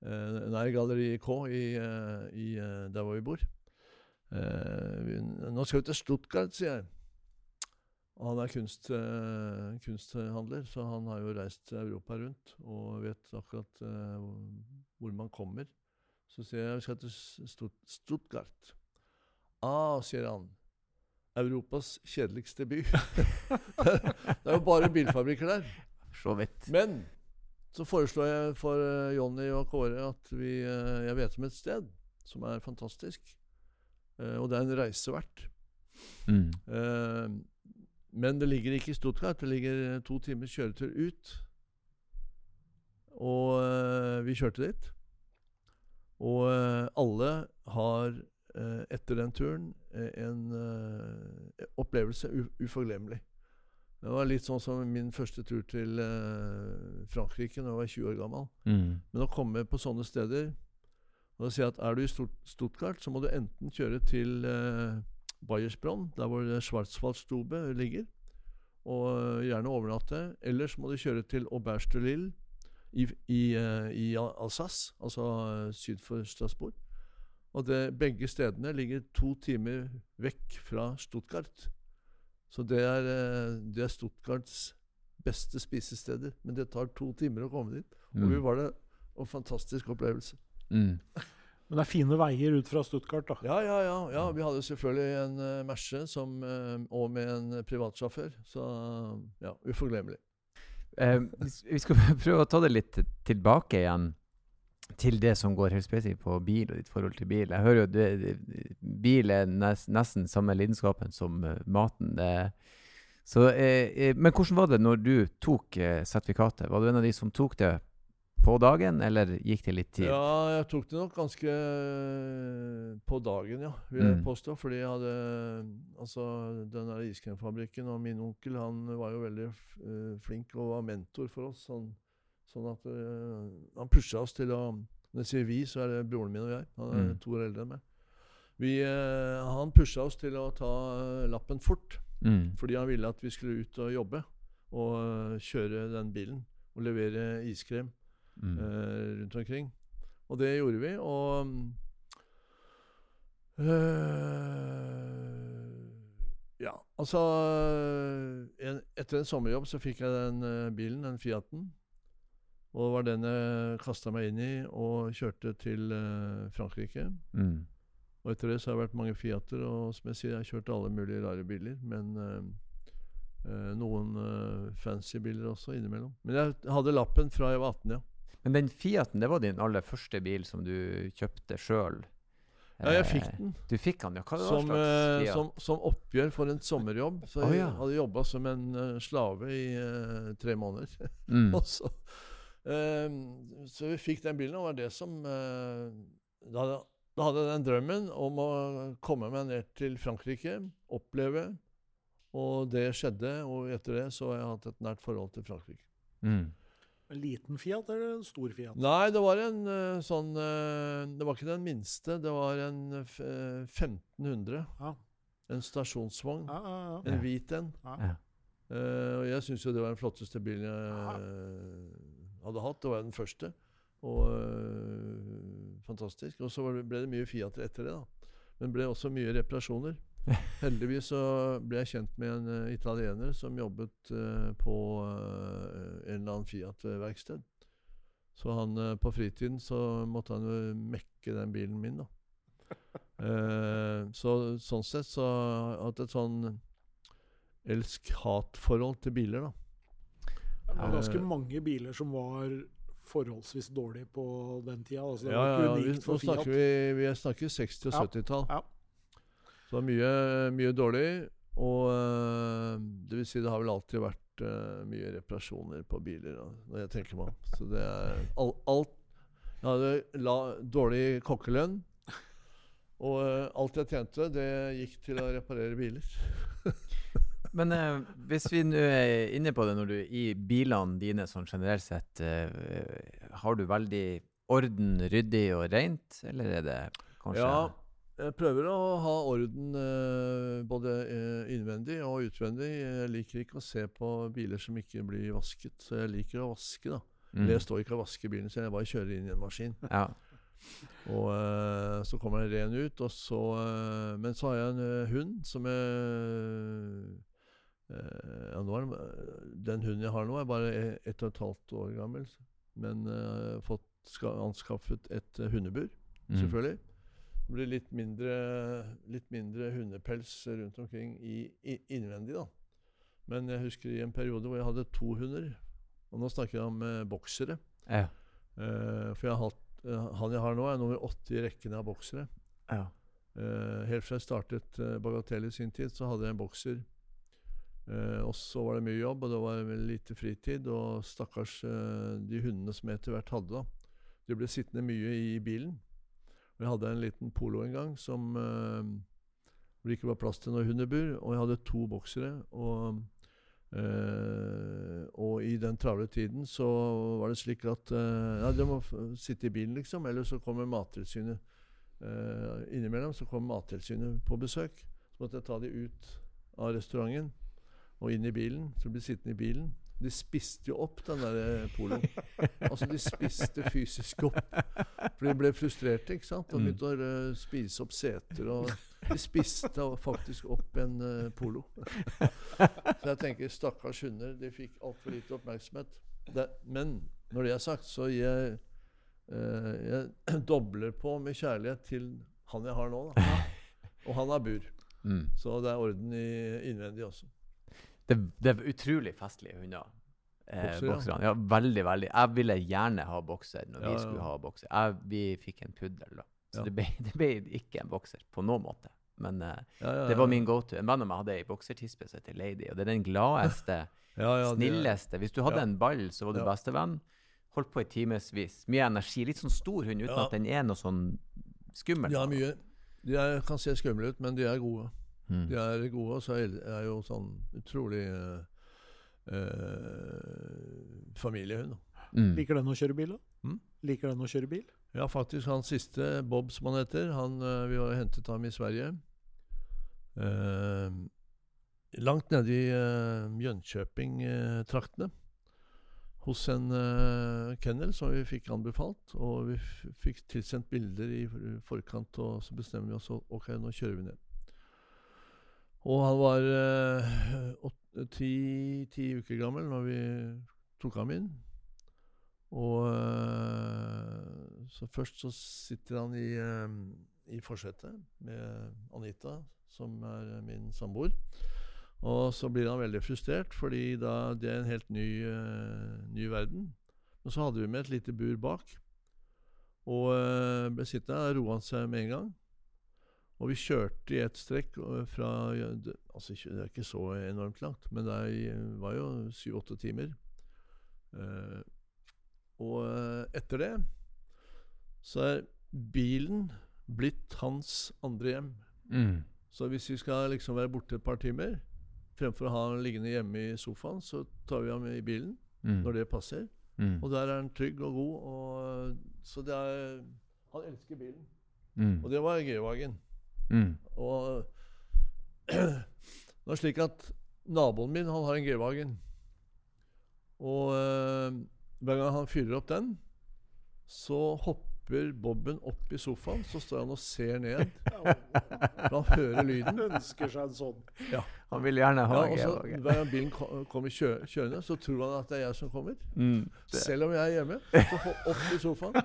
[SPEAKER 3] Eh, nei, Galleri K i, eh, i, eh, der hvor vi bor. Vi, nå skal vi til Stuttgart, sier jeg. Og han er kunst, kunsthandler, så han har jo reist Europa rundt og vet akkurat hvor man kommer. Så sier jeg vi skal til Stutt Stuttgart. Ah, sier han. Europas kjedeligste by. det er jo bare bilfabrikker der.
[SPEAKER 1] Så.
[SPEAKER 3] Men så foreslår jeg for eh, Jonny og Kåre at vi, eh, jeg vet om et sted som er fantastisk. Eh, og det er en reise verdt.
[SPEAKER 1] Mm.
[SPEAKER 3] Men det ligger ikke i Stuttgart. Det ligger to timers kjøretur ut. Og vi kjørte dit. Og alle har etter den turen en opplevelse uforglemmelig. Det var litt sånn som min første tur til uh, Frankrike da jeg var 20 år gammel.
[SPEAKER 1] Mm.
[SPEAKER 3] Men å komme på sånne steder og si at er du i Stuttgart, så må du enten kjøre til uh, Bayersbronn, der hvor Schwarzwaldstube ligger, og eh, gjerne overnatte. Eller så må du kjøre til Auberge de Lille i, i, uh, i Alsace, altså eh, syd for Strasbourg. Og det, begge stedene ligger to timer vekk fra Stuttgart. Så det er, eh, det er Stuttgarts beste spisesteder. Men det tar to timer å komme dit. Og vi
[SPEAKER 1] Mm.
[SPEAKER 3] var det en fantastisk opplevelse.
[SPEAKER 1] Mm.
[SPEAKER 2] Men det er fine veier ut fra Stuttgart, da.
[SPEAKER 3] Ja, ja, ja. ja. Vi hadde selvfølgelig en uh, Merce som, eh, og med en privatsjåfør. Så ja, uforglemmelig.
[SPEAKER 1] Eh, vi skal prøve å ta det litt tilbake igjen til det som går helt spesifikt på bil og ditt forhold til bil. Jeg hører jo det, det, bil er nes, nesten samme lidenskapen som eh, maten. Det, så, eh, eh, men hvordan var det når du tok eh, sertifikatet? Var du en av de som tok det på dagen, eller gikk det litt tid?
[SPEAKER 3] Ja, jeg tok det nok ganske eh, på dagen, ja, vil jeg
[SPEAKER 1] Mm.
[SPEAKER 3] påstå. Fordi jeg hadde Altså, den der iskremfabrikken og min onkel, han var jo veldig flink og var mentor for oss. Sånn, sånn at uh, Han pusha oss til å Når jeg sier vi, så er det broren min og jeg. Han er
[SPEAKER 1] Mm.
[SPEAKER 3] to år eldre enn meg. Vi, uh, han pusha oss til å ta eh, lappen fort.
[SPEAKER 1] Mm.
[SPEAKER 3] Fordi han ville at vi skulle ut og jobbe. Og kjøre den bilen. Og levere iskrem
[SPEAKER 1] Mm.
[SPEAKER 3] rundt omkring. Og det gjorde vi, og Ja, altså en, Etter en sommerjobb så fikk jeg den uh, bilen, den Fiaten. Og det var den jeg kasta meg inn i og kjørte til uh, Frankrike.
[SPEAKER 1] Mm.
[SPEAKER 3] Og etter det så har det vært mange Fiater, og som jeg sier, jeg har kjørt alle mulige rare biler. Men uh, uh, noen fancy biler også innimellom. Men jeg hadde lappen fra jeg var 18, ja.
[SPEAKER 1] Men den Fiaten, det var din aller første bil som du kjøpte sjøl?
[SPEAKER 3] Ja, jeg fikk den.
[SPEAKER 1] Du fikk den, ja. Hva det
[SPEAKER 3] Som,
[SPEAKER 1] slags
[SPEAKER 3] som, som oppgjør for en sommerjobb. Så
[SPEAKER 1] jeg
[SPEAKER 3] jeg
[SPEAKER 1] ja.
[SPEAKER 3] hadde jobba som en slave i tre måneder.
[SPEAKER 1] Mm.
[SPEAKER 3] og så, så vi fikk den bilen, og det var det som eh, da, hadde- da hadde jeg den drømmen om å komme meg ned til Frankrike, oppleve. Og det skjedde, og etter det så har jeg hatt et nært forhold til Frankrike.
[SPEAKER 1] Mm.
[SPEAKER 2] En liten Fiat eller en stor Fiat?
[SPEAKER 3] Nei, det var en eh, sånn eh, Det var ikke den minste. Det var en eh, 1500.
[SPEAKER 2] Ja.
[SPEAKER 3] En stasjonsvogn.
[SPEAKER 2] Ja, ja, ja.
[SPEAKER 3] En hvit en.
[SPEAKER 2] ja.
[SPEAKER 1] Ja.
[SPEAKER 3] Eh, og jeg syns jo det var den flotteste bilen jeg hadde hatt. Det var den første. Og øh, fantastisk. Og så ble det mye Fiater etter det, da. Men ble også mye reparasjoner. Heldigvis så ble jeg kjent med en uh, italiener som jobbet uh, på uh, en eller annen Fiat-verksted. Så han på fritiden så måtte han jo mekke den bilen min, da. Eh, så sånn sett så har jeg hatt et sånn elsk-hat-forhold til biler, da.
[SPEAKER 2] Det var ganske
[SPEAKER 3] Eh,
[SPEAKER 2] mange biler som var forholdsvis dårlige på den tida. Altså, det
[SPEAKER 3] Ja,
[SPEAKER 2] var
[SPEAKER 3] ja, ja. Vi, nå
[SPEAKER 2] Fiat.
[SPEAKER 3] snakker vi, vi snakker 60- og 70-tall.
[SPEAKER 2] ja.
[SPEAKER 3] Så det er mye, mye dårlig. Og øh, det vil si det har vel alltid vært øh, mye reparasjoner på biler, når jeg tenker meg om. Så det er all, alt Jeg hadde la, dårlig kokkelønn. Og øh, alt jeg tjente, det gikk til å reparere biler.
[SPEAKER 1] Men eh, hvis vi nå er inne på det, når du i bilene dine sånn generelt sett, eh, har du veldig orden, ryddig og rent, eller er det kanskje
[SPEAKER 3] Ja, jeg prøver å ha orden eh, både øh, innvendig og utvendig. Jeg liker ikke å se på biler som ikke blir vasket, så jeg liker å vaske, da.
[SPEAKER 1] Mm.
[SPEAKER 3] Jeg står ikke og vasker bilen, så jeg bare kjører inn i en maskin.
[SPEAKER 1] Ja.
[SPEAKER 3] Og eh, så kommer den ren ut, og så eh, Men så har jeg en eh, hund som jeg eh, ja, nå er det, Den hunden jeg har nå, er bare ett og et halvt år gammel. Men uh, fått ska, anskaffet et eh, hundebur,
[SPEAKER 1] Mm.
[SPEAKER 3] selvfølgelig. Det blir litt mindre, litt mindre hundepels rundt omkring i, i, innvendig, da. Men jeg husker i en periode hvor jeg hadde to hunder. Og nå snakker jeg om eh, boksere.
[SPEAKER 1] Ja.
[SPEAKER 3] Uh, for jeg har hatt, uh, han jeg har nå, er nummer åtte i rekken av boksere.
[SPEAKER 1] ja.
[SPEAKER 3] Uh, helt fra jeg startet Bagatell i sin tid, så hadde jeg en bokser. Eh, og så var det mye jobb, og det var lite fritid. Og stakkars eh, de hundene som jeg etter hvert hadde, da. De ble sittende mye i bilen. Og jeg hadde en liten polo en gang som eh, hvor det ikke var plass til noe hundebur. Og jeg hadde to boksere. Og, eh, og i den travle tiden så var det slik at eh, Ja, de må sitte i bilen, liksom. Eller så kommer Mattilsynet. Uh, innimellom så kom Mattilsynet på besøk. Så måtte jeg ta de ut av restauranten og inn i bilen. Så de ble sittende i bilen. De spiste jo opp den der eh, poloen. altså, de spiste fysisk opp. For de ble frustrerte, ikke sant. Og
[SPEAKER 1] Mm.
[SPEAKER 3] begynte å eh, spise opp seter. Og de spiste faktisk opp en uh, polo. så jeg tenker stakkars hunder. De fikk altfor lite oppmerksomhet. Det, men når det er sagt, så gir jeg uh, jeg dobler på med kjærlighet til han jeg har nå. Da. Og han har bur.
[SPEAKER 1] Mm.
[SPEAKER 3] Så det er orden i innvendig også.
[SPEAKER 1] Det, det er utrolig festlige hunder. Eh,
[SPEAKER 3] Bokser, ja.
[SPEAKER 1] Ja, veldig, veldig. Jeg ville gjerne ha bokser når
[SPEAKER 3] Ja,
[SPEAKER 1] vi
[SPEAKER 3] ja.
[SPEAKER 1] skulle ha bokser. Jeg, vi fikk en puddel, da. Så
[SPEAKER 3] Ja.
[SPEAKER 1] det, ble, det ble ikke en bokser på noen måte. Men eh,
[SPEAKER 3] Ja, ja,
[SPEAKER 1] det var min go-to. En venn av meg hadde ei boksertispe som heter Lady, og det er den gladeste,
[SPEAKER 3] ja, ja,
[SPEAKER 1] snilleste. Hvis du hadde
[SPEAKER 3] ja.
[SPEAKER 1] en ball, så var du
[SPEAKER 3] Ja.
[SPEAKER 1] bestevenn. Holdt på i timevis. Mye energi. Litt sånn stor hund, uten
[SPEAKER 3] Ja.
[SPEAKER 1] at den er noe sånn skummel.
[SPEAKER 3] De har mye De er, kan se skumle ut, men de er gode.
[SPEAKER 1] Mm.
[SPEAKER 3] De er gode, og så er jo sånn utrolig eh, eh, familiehund.
[SPEAKER 1] Mm.
[SPEAKER 2] Liker den å kjøre bil, da?
[SPEAKER 3] Mm.
[SPEAKER 2] Liker den å kjøre bil?
[SPEAKER 3] Ja, faktisk han siste, Bob som han heter, han, eh, vi har hentet ham i Sverige. Eh, langt nede i uh, Jönköping-traktene. hos en eh, kennel som vi fikk anbefalt. Og vi fikk tilsendt bilder i forkant, og så bestemmer vi oss for ok, nå kjører vi ned. Og han var eh, ti, ti uker gammel når vi tok ham inn. Og eh, så først så sitter han i, eh, i forsetet med Anita, som er min samboer. Og så blir han veldig frustrert, fordi da det er en helt ny, ny verden. Men så hadde vi med et lite bur bak. Og uh, ble sittende der, roa han seg med en gang. Og vi kjørte i ett strekk fra Altså, det er ikke så enormt langt, men det var jo syv-åtte timer. Eh, og eh, etter det så er bilen blitt hans andre hjem.
[SPEAKER 1] Mm.
[SPEAKER 3] Så hvis vi skal liksom være borte et par timer, fremfor å ha han liggende hjemme i sofaen, så tar vi ham i bilen
[SPEAKER 1] Mm.
[SPEAKER 3] når det passer.
[SPEAKER 1] Mm.
[SPEAKER 3] Og der er han trygg og god. Og, så det er Han elsker bilen.
[SPEAKER 1] Mm.
[SPEAKER 3] Og det var G-Wagen.
[SPEAKER 1] Mm.
[SPEAKER 3] Og det er slik at naboen min han har en G-Wagen. Og øh, hver gang han fyrer opp den, så hopper Bobben opp i sofaen. Så står han og ser ned. For han hører lyden.
[SPEAKER 2] Ønsker seg en sånn.
[SPEAKER 1] Han vil gjerne ha
[SPEAKER 3] Ja,
[SPEAKER 1] G-Wagen.
[SPEAKER 3] Hver gang bilen kommer kjø kjørende, så tror han at det er jeg som kommer.
[SPEAKER 1] Mm.
[SPEAKER 3] Selv om jeg er hjemme. Så ho- opp i sofaen,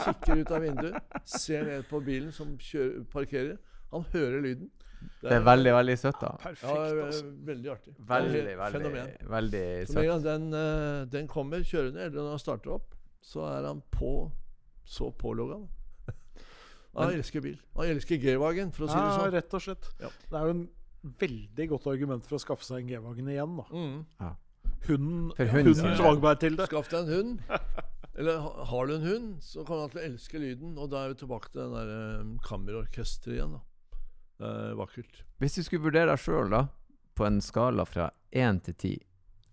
[SPEAKER 3] kikker ut av vinduet, ser ned på bilen som kjører, parkerer. Han hører lyden.
[SPEAKER 1] Det er veldig, veldig søtt, da.
[SPEAKER 3] ja,
[SPEAKER 2] Perfekt, altså.
[SPEAKER 3] Veldig artig.
[SPEAKER 1] Veldig,
[SPEAKER 3] Det er
[SPEAKER 1] veldig,
[SPEAKER 3] Fenomen.
[SPEAKER 1] veldig
[SPEAKER 3] Så med en
[SPEAKER 1] søtt.
[SPEAKER 3] gang den, eh, den kommer kjørende, eller når han starter opp, så er han på så pålogga. Han elsker bil. Han elsker G-Wagen, for å si det
[SPEAKER 2] Ja,
[SPEAKER 3] sånn.
[SPEAKER 2] rett og slett.
[SPEAKER 3] Ja.
[SPEAKER 2] Det er jo en veldig godt argument for å skaffe seg en G-Wagen igjen. da.
[SPEAKER 3] Mm.
[SPEAKER 2] Hunden,
[SPEAKER 1] For hunden-
[SPEAKER 2] hunden
[SPEAKER 3] Ja, ja.
[SPEAKER 2] tvang meg til det.
[SPEAKER 3] Skaff deg en hund. Eller har du en hund, så kommer han til å elske lyden. Og da er vi tilbake til den der um, kammerorkesteret igjen. da. Er vakkert.
[SPEAKER 1] Hvis du skulle vurdere deg sjøl, da, på en skala fra én til ti,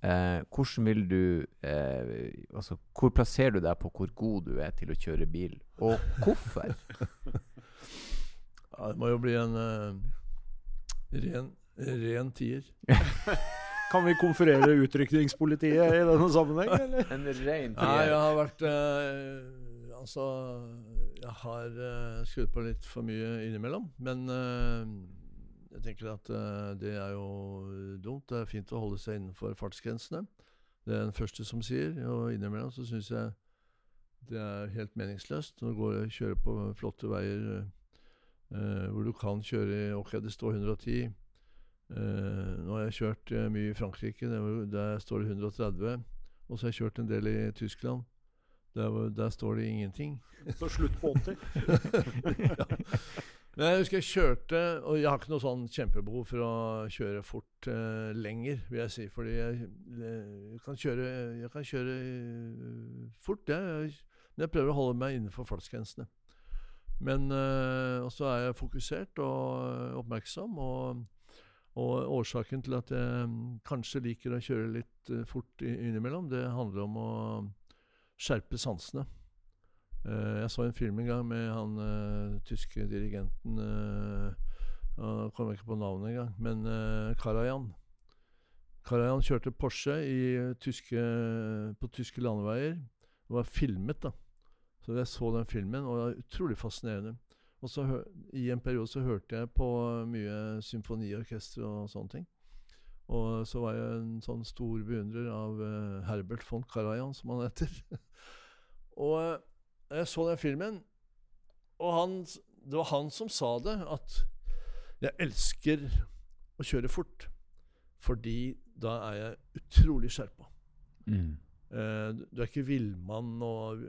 [SPEAKER 1] eh, hvordan vil du eh, Altså, hvor plasserer du deg på hvor god du er til å kjøre bil, og hvorfor?
[SPEAKER 3] Ja, det må jo bli en uh, ren, ren tier.
[SPEAKER 2] Kan vi konferere utrykningspolitiet i denne sammenheng, eller?
[SPEAKER 1] en rein
[SPEAKER 3] Nei, jeg har vært eh, Altså, jeg har uh, skrudd på litt for mye innimellom. Men uh, jeg tenker at uh, det er jo dumt. Det er fint å holde seg innenfor fartsgrensene. Det er den første som sier. Og innimellom så syns jeg det er helt meningsløst. Når du går og kjører på flotte veier hvor du kan kjøre i Ok, det står 110. Eh, nå har jeg kjørt mye i Frankrike. Der, der står det 130. Og så har jeg kjørt en del i Tyskland. Der, der står det ingenting.
[SPEAKER 2] Så slutt på 80.
[SPEAKER 3] ja. Men jeg husker jeg kjørte, og jeg har ikke noe sånn kjempebehov for å kjøre fort uh, lenger, vil jeg si. Fordi jeg, jeg, kan kjøre, jeg kan kjøre eh, fort, jeg, men jeg prøver å holde meg innenfor fartsgrensene. Men uh, også er jeg fokusert og eh, oppmerksom. Og, og årsaken til at jeg mm, kanskje liker å kjøre litt eh, fort innimellom, det handler om å skjerpe sansene. Eh, jeg så en film en gang med han eh, tyske dirigenten uh, Jeg kommer ikke på navnet engang, men Karajan. Karajan kjørte Porsche eh, tyske, på tyske landeveier. Det var filmet, da. Så jeg så den filmen, og det var utrolig fascinerende. Og så I en periode så hørte jeg på mye symfoniorkester og sånne ting. Og så var jeg en sånn stor beundrer av eh, Herbert von Karajan, som han heter. og eh, jeg så den filmen, og han, det var han som sa det, at jeg elsker å kjøre fort. Fordi da er jeg utrolig skjerpa.
[SPEAKER 1] Mm.
[SPEAKER 3] Eh, du er ikke villmann og,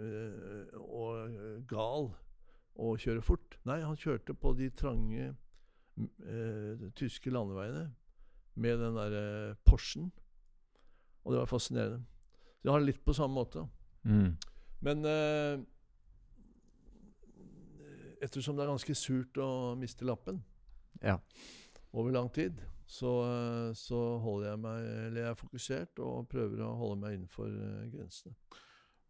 [SPEAKER 3] og gal å kjøre fort. Nei, han kjørte på de trange eh, tyske landeveiene med den derre Porschen. Og det var fascinerende. Så jeg har det litt på samme måte.
[SPEAKER 1] Mm.
[SPEAKER 3] Men eh, ettersom det er ganske surt å miste lappen
[SPEAKER 1] Ja.
[SPEAKER 3] over lang tid, så, eh, så holder jeg meg Eller jeg er fokusert og prøver å holde meg innenfor eh, grensene.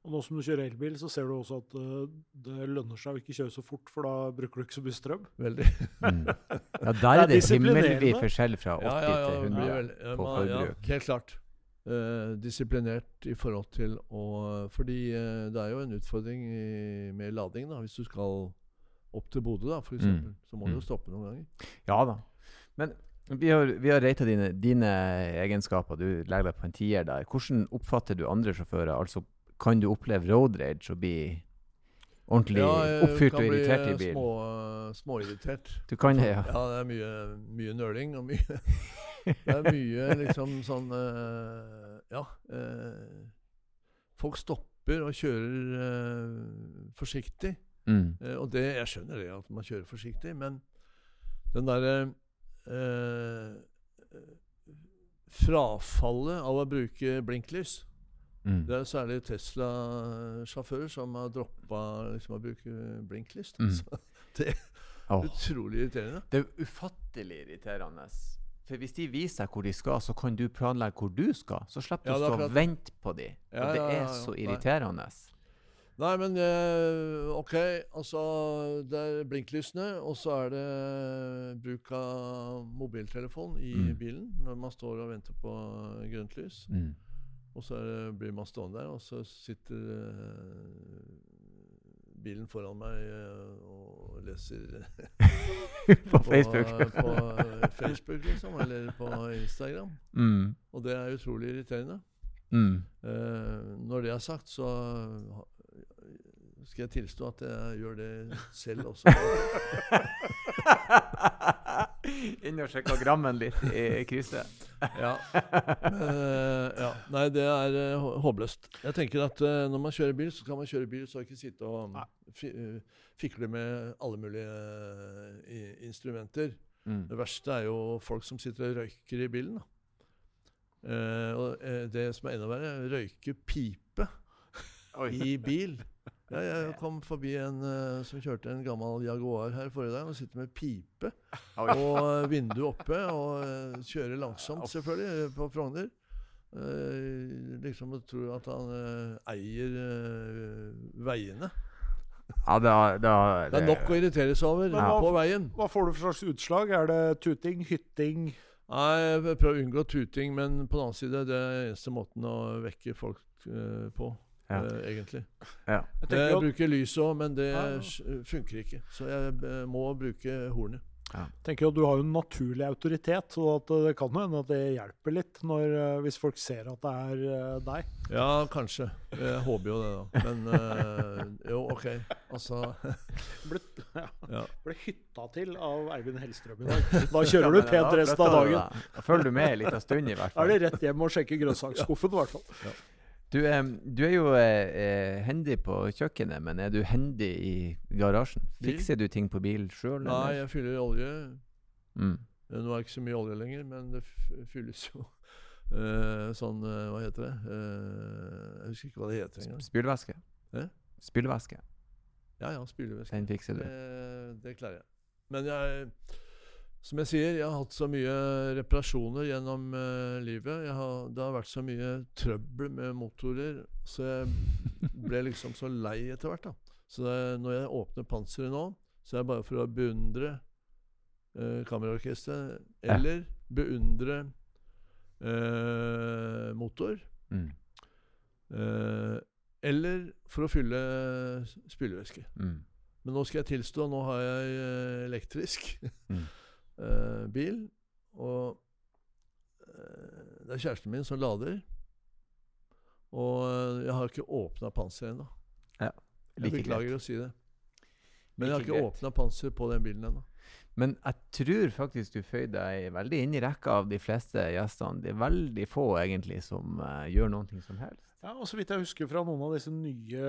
[SPEAKER 2] Og nå som du kjører elbil, så ser du også at eh, det lønner seg å ikke kjøre så fort, for da bruker du ikke så mye strøm.
[SPEAKER 3] Veldig.
[SPEAKER 1] Mm. Ja, der
[SPEAKER 2] er
[SPEAKER 1] det,
[SPEAKER 2] det
[SPEAKER 1] himmelvid forskjell fra 80
[SPEAKER 3] Ja, ja, ja,
[SPEAKER 1] til 100.
[SPEAKER 3] vel- ja,
[SPEAKER 1] på forbruk.
[SPEAKER 3] helt klart. Uh, disiplinert i forhold til å Fordi uh, det er jo en utfordring i, med lading, da. Hvis du skal opp til Bodø, da, eksempel,
[SPEAKER 1] Mm.
[SPEAKER 3] så må du
[SPEAKER 1] Mm.
[SPEAKER 3] jo stoppe noen ganger.
[SPEAKER 1] Ja da. Men vi har, vi har rata dine, dine egenskaper. Du legger deg på en tier der. Hvordan oppfatter du andre sjåfører? Altså, kan du oppleve road rage og bli ordentlig
[SPEAKER 3] ja,
[SPEAKER 1] oppfyrt og
[SPEAKER 3] irritert i
[SPEAKER 1] irritert i
[SPEAKER 3] eh,
[SPEAKER 1] kan
[SPEAKER 3] Små, småirritert.
[SPEAKER 1] Du kan det, ja.
[SPEAKER 3] Ja, det er mye, mye nøling og mye Det er mye liksom sånn eh, Ja. eh, folk stopper og kjører eh, forsiktig.
[SPEAKER 1] Mm.
[SPEAKER 3] Eh, og det, jeg skjønner det at man kjører forsiktig, men den derre eh, Frafallet av å bruke blinklys
[SPEAKER 1] Mm.
[SPEAKER 3] Det er særlig Tesla-sjåfører som har droppa liksom, å bruke blinklys. da.
[SPEAKER 1] Mm.
[SPEAKER 3] Så det er
[SPEAKER 1] oh.
[SPEAKER 3] utrolig irriterende.
[SPEAKER 1] Det er ufattelig irriterende. For hvis de viser deg hvor de skal, så kan du planlegge hvor du skal. Så slipper
[SPEAKER 3] Ja,
[SPEAKER 1] du å stå og vente på de.
[SPEAKER 3] Ja,
[SPEAKER 1] og det
[SPEAKER 3] ja,
[SPEAKER 1] er
[SPEAKER 3] ja, ja.
[SPEAKER 1] så irriterende.
[SPEAKER 3] Nei, men eh, OK. Altså, det er blinklysene, og så er det bruk av mobiltelefon i
[SPEAKER 1] Mm.
[SPEAKER 3] bilen når man står og venter på grønt lys.
[SPEAKER 1] Mm.
[SPEAKER 3] Og så det, blir man stående der, og så sitter eh, bilen foran meg eh, og leser
[SPEAKER 1] på Facebook.
[SPEAKER 3] på eh, Facebook, liksom, eller på Instagram.
[SPEAKER 1] mm.
[SPEAKER 3] Og det er utrolig irriterende.
[SPEAKER 1] Mm.
[SPEAKER 3] Uh, når det er sagt, så skal jeg tilstå at jeg gjør det selv også.
[SPEAKER 1] Inn og sjekka grammen litt i krysset.
[SPEAKER 3] ja. Eh, ja. Nei, det er uh, håpløst. Jeg tenker at uh, når man kjører bil, så kan man kjøre bil, så ikke sitte og fikle med alle mulige instrumenter.
[SPEAKER 1] Mm.
[SPEAKER 3] Det verste er jo folk som sitter og røyker i bilen. Og det som er enda verre, røyke pipe i bil. Ja, jeg kom forbi en uh, som kjørte en gammel Jaguar her forrige dag, og sitter med pipe og eh, vinduet oppe, og uh, kjører langsomt, selvfølgelig, på Frogner. Uh, liksom å tro at han eier veiene.
[SPEAKER 1] Ja, det, er,
[SPEAKER 3] Det er nok å irritere seg over
[SPEAKER 2] hva-
[SPEAKER 3] på veien.
[SPEAKER 2] Hva får du for slags utslag? Er det tuting, hytting?
[SPEAKER 3] Nei, jeg prøver å unngå tuting, men på den annen side, det er eneste måten å vekke folk på,
[SPEAKER 1] Ja.
[SPEAKER 3] eh, egentlig.
[SPEAKER 1] Ja.
[SPEAKER 2] Jeg
[SPEAKER 3] Jeg
[SPEAKER 2] tenker at
[SPEAKER 3] bruker lys òg, men det
[SPEAKER 2] Ja, ja.
[SPEAKER 3] funker ikke. Så jeg eh, må bruke hornet.
[SPEAKER 2] tenker jo at Du har jo en naturlig autoritet, så at eh, det kan jo hende at det hjelper litt når, eh, hvis folk ser at det er eh, deg.
[SPEAKER 3] Ja, kanskje. Jeg håper jo det, da. Men eh, jo, OK. Altså
[SPEAKER 2] Ble, ja,
[SPEAKER 3] Ja.
[SPEAKER 2] ble hytta til av Eivind Hellstrøm i dag. Da kjører du pent resten av dagen.
[SPEAKER 1] Da følger du med en liten stund, i hvert
[SPEAKER 2] Da er det rett hjem og sjekke grønnsaksskuffen, i hvert fall.
[SPEAKER 1] Du, eh, du er jo eh, eh, hendig på kjøkkenet, men er du hendig i garasjen? Fikser du ting på bil sjøl?
[SPEAKER 3] Nei, jeg fyller olje.
[SPEAKER 1] Mm.
[SPEAKER 3] Eh, Nå er det ikke så mye olje lenger, men det fylles jo uh, sånn uh, Hva heter det? Uh, jeg husker ikke hva det heter engang.
[SPEAKER 1] Spylevæske?
[SPEAKER 3] Hæ?
[SPEAKER 1] Spylevæske.
[SPEAKER 3] Ja ja, spylevæske.
[SPEAKER 1] Den fikser du.
[SPEAKER 3] Det, det klarer jeg. Men jeg Som jeg sier, jeg har hatt så mye reparasjoner gjennom uh, livet. Har, det har vært så mye trøbbel med motorer, så jeg ble liksom så lei etter hvert. da. Så det, når jeg åpner panseret nå, så er det bare for å beundre uh,
[SPEAKER 1] kammerorkesteret.
[SPEAKER 3] Eller Ja. beundre uh, motor.
[SPEAKER 1] Mm.
[SPEAKER 3] Uh, eller for å fylle spylevæske.
[SPEAKER 1] Mm.
[SPEAKER 3] Men nå skal jeg tilstå, nå har jeg eh, elektrisk
[SPEAKER 1] Mm.
[SPEAKER 3] eh, bil. Og uh, det er kjæresten min som lader. Og eh, jeg har ikke åpna panseret ennå. Jeg
[SPEAKER 1] Like
[SPEAKER 3] beklager å si det. Men jeg har ikke åpna panser på den bilen ennå.
[SPEAKER 1] Men jeg tror faktisk du føyer deg veldig inn i rekka av de fleste gjestene. Det er veldig få egentlig som uh, gjør noe som helst.
[SPEAKER 2] Ja, og Så vidt jeg husker fra noen av disse nye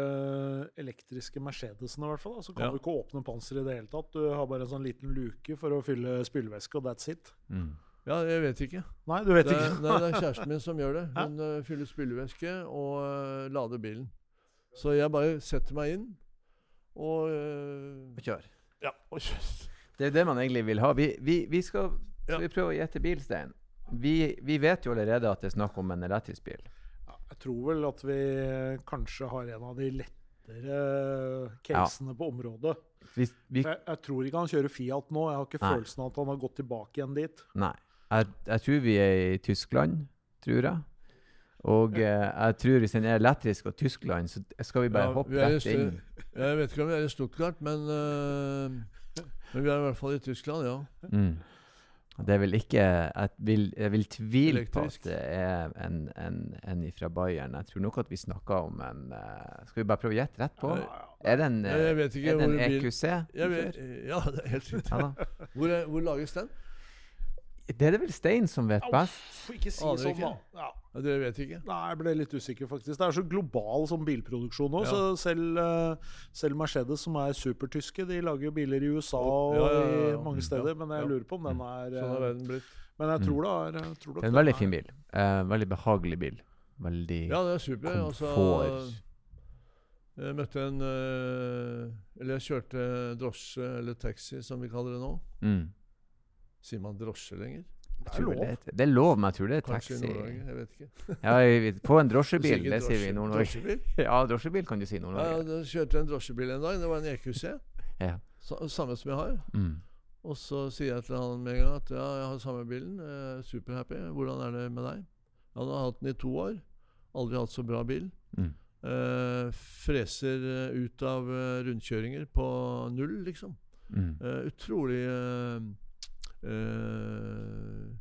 [SPEAKER 2] elektriske Mercedesene, i hvert fall, så kan
[SPEAKER 3] Ja.
[SPEAKER 2] du ikke åpne panseret i det hele tatt. Du har bare en sånn liten luke for å fylle spylevæske, og that's it.
[SPEAKER 1] Mm.
[SPEAKER 3] Ja, jeg vet ikke.
[SPEAKER 2] Nei, du vet
[SPEAKER 3] Det
[SPEAKER 2] ikke.
[SPEAKER 3] nei, det er kjæresten min som gjør det. Hun eh, fyller spylevæske og uh, lader bilen. Så jeg bare setter meg inn og eh,
[SPEAKER 1] Kjør.
[SPEAKER 3] Ja, og kjører.
[SPEAKER 1] Det er det man egentlig vil ha. Vi, vi, vi skal, skal
[SPEAKER 3] Ja.
[SPEAKER 1] vi prøve å gjette bilstein. Vi, vi vet jo allerede at det er snakk om en elektrisk bil.
[SPEAKER 2] Ja, jeg tror vel at vi kanskje har en av de lettere casene på området.
[SPEAKER 1] Vi, vi,
[SPEAKER 2] Jeg, jeg tror ikke han kjører Fiat nå. Jeg har ikke
[SPEAKER 1] Nei.
[SPEAKER 2] følelsen av at han har gått tilbake igjen dit.
[SPEAKER 1] nei. Jeg, jeg tror vi er i Tyskland, tror jeg. Og eh, jeg tror hvis den er elektrisk og Tyskland, så skal vi bare
[SPEAKER 3] Ja,
[SPEAKER 1] hoppe rett inn.
[SPEAKER 3] Jeg vet ikke om vi er i Stuttgart, men, uh, men vi er i hvert fall i Tyskland, ja.
[SPEAKER 1] Mm. Det vel ikke Jeg vil, jeg vil tvile på at det er en, en, en fra Bayern. Jeg tror nok at vi snakker om en eh, Skal vi bare prøve å gjette rett på? Er det en,
[SPEAKER 3] Jeg, jeg vet ikke
[SPEAKER 1] er det en
[SPEAKER 3] hvor
[SPEAKER 1] EQC?
[SPEAKER 3] jeg vet, Ja, det er helt riktig.
[SPEAKER 1] Ja.
[SPEAKER 3] Hvor, hvor lages den?
[SPEAKER 1] Det er det vel Stein som vet best.
[SPEAKER 2] Au, ikke si sånn, da. Ja.
[SPEAKER 3] Ja, dere vet ikke?
[SPEAKER 2] Nei, jeg ble litt usikker, faktisk. Det er så global som bilproduksjon nå.
[SPEAKER 3] Ja.
[SPEAKER 2] Så selv, eh, selv Mercedes, som er supertyske, de lager jo biler i USA og
[SPEAKER 3] Ja, ja, ja, ja.
[SPEAKER 2] i mange
[SPEAKER 3] Mm.
[SPEAKER 2] steder.
[SPEAKER 3] Ja.
[SPEAKER 2] Men jeg lurer på om den er
[SPEAKER 3] Sånn har
[SPEAKER 2] eh,
[SPEAKER 3] verden blitt.
[SPEAKER 2] Men jeg
[SPEAKER 1] Mm.
[SPEAKER 2] tror det er jeg tror
[SPEAKER 1] Det er en veldig fin bil. Eh, veldig behagelig bil. Veldig
[SPEAKER 3] Ja, det er super. Altså, jeg møtte en eh, Eller jeg kjørte drosje, eller taxi, som vi kaller det nå.
[SPEAKER 1] mm.
[SPEAKER 3] Sier man drosje lenger?
[SPEAKER 2] Det er lov.
[SPEAKER 1] Det, det er lov, men jeg tror det er taxi.
[SPEAKER 3] Kanskje i. Nord-Norge? Jeg vet ikke.
[SPEAKER 1] Ja, på en drosjebil, det sier vi i Nord-Norge.
[SPEAKER 3] Drosjebil?
[SPEAKER 1] Ja, drosjebil kan du si i
[SPEAKER 3] Ja,
[SPEAKER 1] Nord-Norge.
[SPEAKER 3] da kjørte en drosjebil en dag. Det var en EQC.
[SPEAKER 1] Ja.
[SPEAKER 3] Samme som jeg har.
[SPEAKER 1] Mm.
[SPEAKER 3] Og så sier jeg til han med en gang at ja, jeg har samme bilen. eh, Superhappy. Hvordan er det med deg? Han har hatt den i to år. Aldri hatt så bra bil.
[SPEAKER 1] Mm.
[SPEAKER 3] Eh, freser eh, ut av eh, rundkjøringer på null, liksom.
[SPEAKER 1] Mm.
[SPEAKER 3] Eh, utrolig uh,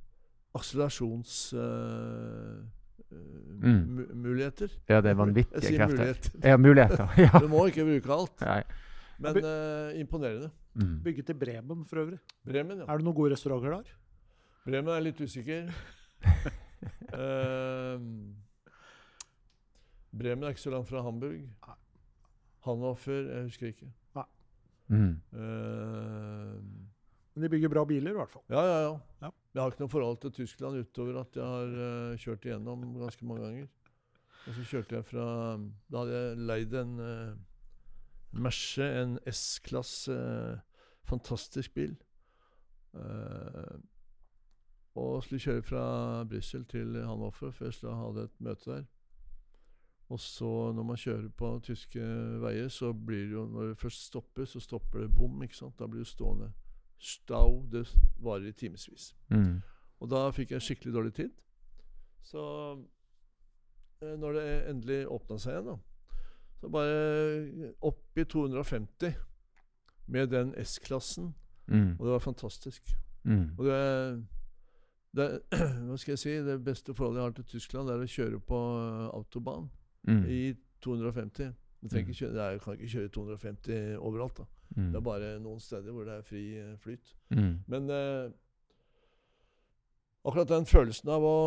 [SPEAKER 1] Mm. Ja, det er vanvittige krefter.
[SPEAKER 3] muligheter.
[SPEAKER 1] Ja, muligheter. Ja.
[SPEAKER 3] Du må ikke bruke alt.
[SPEAKER 1] Nei.
[SPEAKER 3] Men uh, imponerende.
[SPEAKER 2] Mm. Bygget i Bremen, for øvrig.
[SPEAKER 3] Bremen, ja.
[SPEAKER 2] Er det noen gode restauranter der?
[SPEAKER 3] Bremen er litt usikker. uh, Bremen er ikke så langt fra Hamburg. Hanoffer Jeg husker ikke.
[SPEAKER 1] Mm.
[SPEAKER 3] Ehm,
[SPEAKER 2] Men de bygger bra biler, i hvert fall.
[SPEAKER 3] ja, ja, ja,
[SPEAKER 2] Ja.
[SPEAKER 3] Jeg har ikke noe forhold til Tyskland utover at jeg har uh, kjørt igjennom ganske mange ganger. Og så kjørte jeg fra Da hadde jeg leid en uh, Merce, en S-klasse. uh, fantastisk bil. Uh, og skulle kjøre fra Brussel til Hannover, for jeg skulle ha et møte der. Og så, når man kjører på tyske veier, så blir det jo Når det først stopper, så stopper det bom. ikke sant? Da blir du stående. Stau. Det varer i timevis.
[SPEAKER 1] Mm.
[SPEAKER 3] Og da fikk jeg skikkelig dårlig tid. Så eh, når det endelig åpna seg igjen, da, så bare opp i 250 med den S-klassen
[SPEAKER 1] Mm.
[SPEAKER 3] Og det var fantastisk.
[SPEAKER 1] Mm.
[SPEAKER 3] Og det, det Hva skal jeg si? Det beste forholdet jeg har til Tyskland, det er å kjøre på eh, autobahn
[SPEAKER 1] Mm.
[SPEAKER 3] i 250. Du trenger ikke kjøre, det jeg kan ikke kjøre 250 overalt. da.
[SPEAKER 1] Mm.
[SPEAKER 3] Det er bare noen steder hvor det er fri eh, flyt.
[SPEAKER 1] Mm.
[SPEAKER 3] Men eh, akkurat den følelsen av å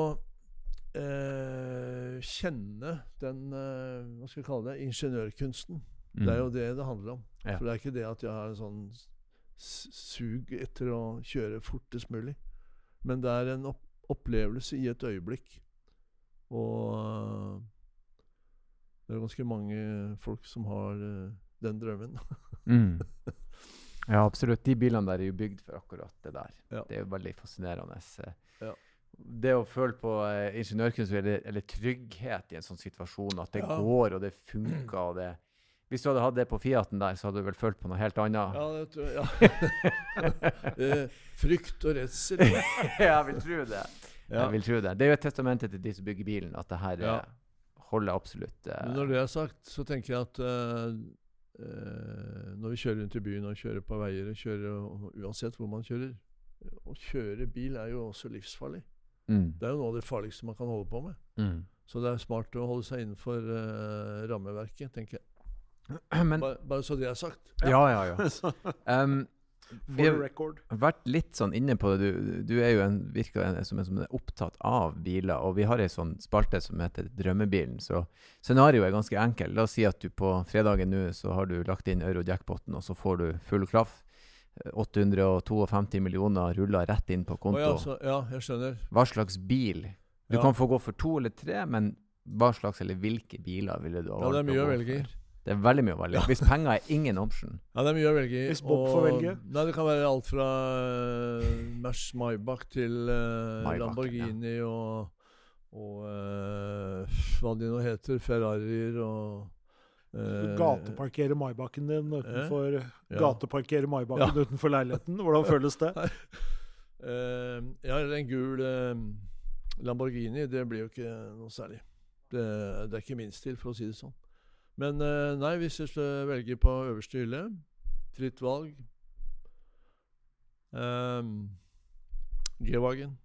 [SPEAKER 3] eh, kjenne den eh, Hva skal jeg kalle det? Ingeniørkunsten. Det er jo det det handler om.
[SPEAKER 1] Mm. Ja.
[SPEAKER 3] For det er ikke det at jeg har en sånn sug etter å kjøre fortest mulig. Men det er en opp opplevelse i et øyeblikk. Og eh, det er ganske mange folk som har eh, den drømmen.
[SPEAKER 1] Mm. Ja, absolutt. De bilene der er jo bygd for akkurat det der.
[SPEAKER 3] Ja.
[SPEAKER 1] Det er jo veldig fascinerende. eh.
[SPEAKER 3] Ja.
[SPEAKER 1] Det å føle på eh, ingeniørkunst eller, eller trygghet i en sånn situasjon, at det
[SPEAKER 3] Ja.
[SPEAKER 1] går og det funker og det Hvis du hadde hatt det på Fiaten der, så hadde du vel følt på noe helt annet?
[SPEAKER 3] Ja, det tror jeg. Ja. Frykt og redsel.
[SPEAKER 1] jeg vil tro det.
[SPEAKER 3] Ja.
[SPEAKER 1] Jeg vil tro det. Det er jo et testament til de som bygger bilen, at det her
[SPEAKER 3] Ja.
[SPEAKER 1] eh, holder absolutt
[SPEAKER 3] Uh... Når det er sagt, så tenker jeg at eh, når vi kjører rundt i byen og kjører på veier, kjører uansett hvor man kjører Å kjøre bil er jo også livsfarlig.
[SPEAKER 1] mm.
[SPEAKER 3] Det er jo noe av det farligste man kan holde på med.
[SPEAKER 1] Mm.
[SPEAKER 3] Så det er smart å holde seg innenfor uh, rammeverket, tenker jeg.
[SPEAKER 1] Men
[SPEAKER 3] Bare, bare så det er sagt.
[SPEAKER 1] Ja, ja, ja.
[SPEAKER 2] ja.
[SPEAKER 1] Um,
[SPEAKER 2] For
[SPEAKER 1] vi har
[SPEAKER 2] record.
[SPEAKER 1] vært litt sånn inne på det. Du, du er jo en, virker en, som en som er opptatt av biler, og vi har ei sånn spalte som heter Drømmebilen. Så scenarioet er ganske enkelt. La oss si at du på fredagen nå så har du lagt inn euro-jackpoten, og så får du full klaff. Eh, 852 millioner ruller rett inn på
[SPEAKER 3] konto.
[SPEAKER 1] konto.
[SPEAKER 3] ja, så, ja, jeg skjønner.
[SPEAKER 1] Hva slags bil? Du
[SPEAKER 3] Ja.
[SPEAKER 1] kan få gå for to eller tre, men hva slags eller hvilke biler ville du ha
[SPEAKER 3] Ja, det er mye å velge i.
[SPEAKER 1] Det er veldig mye å velge. Hvis penger er ingen option.
[SPEAKER 3] Ja, det er mye å velge i.
[SPEAKER 2] Hvis Bob får velge?
[SPEAKER 3] Nei, det kan være alt fra uh, Merce Maybach til uh,
[SPEAKER 1] Maybach,
[SPEAKER 3] Lamborghini og, og uh, hva de nå heter. Ferrarier og eh,
[SPEAKER 2] Gateparkere Maybachen din utenfor
[SPEAKER 3] Ja.
[SPEAKER 2] Gateparkere Maybachen utenfor leiligheten. Hvordan føles det?
[SPEAKER 3] uh, ja, eller en gul eh, Lamborghini. Det blir jo ikke noe særlig. Det, det er ikke min stil, for å si det sånn. Men eh, nei, hvis jeg velger velge på øverste hylle Fritt valg. Um, G-Wagen.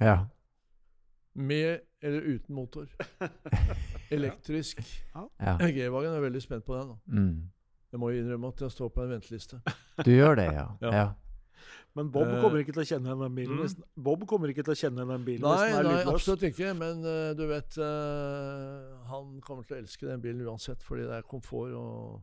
[SPEAKER 1] Ja.
[SPEAKER 3] Med eller uten motor. Elektrisk.
[SPEAKER 1] ja.
[SPEAKER 3] G-Wagen er veldig spent på den.
[SPEAKER 1] Mm.
[SPEAKER 3] Jeg må innrømme at jeg står på en venteliste.
[SPEAKER 1] Du gjør det, ja.
[SPEAKER 3] Ja.
[SPEAKER 1] ja.
[SPEAKER 2] Men Bob
[SPEAKER 3] Eh,
[SPEAKER 2] kommer ikke til å kjenne igjen den bilen.
[SPEAKER 3] mm.
[SPEAKER 2] Hvis, den- Bob kommer ikke til å kjenne igjen den bilen hvis
[SPEAKER 3] Nei,
[SPEAKER 2] den er
[SPEAKER 3] nei, absolutt ikke. Men uh, du vet uh, Han kommer til å elske den bilen uansett, fordi det er komfort. og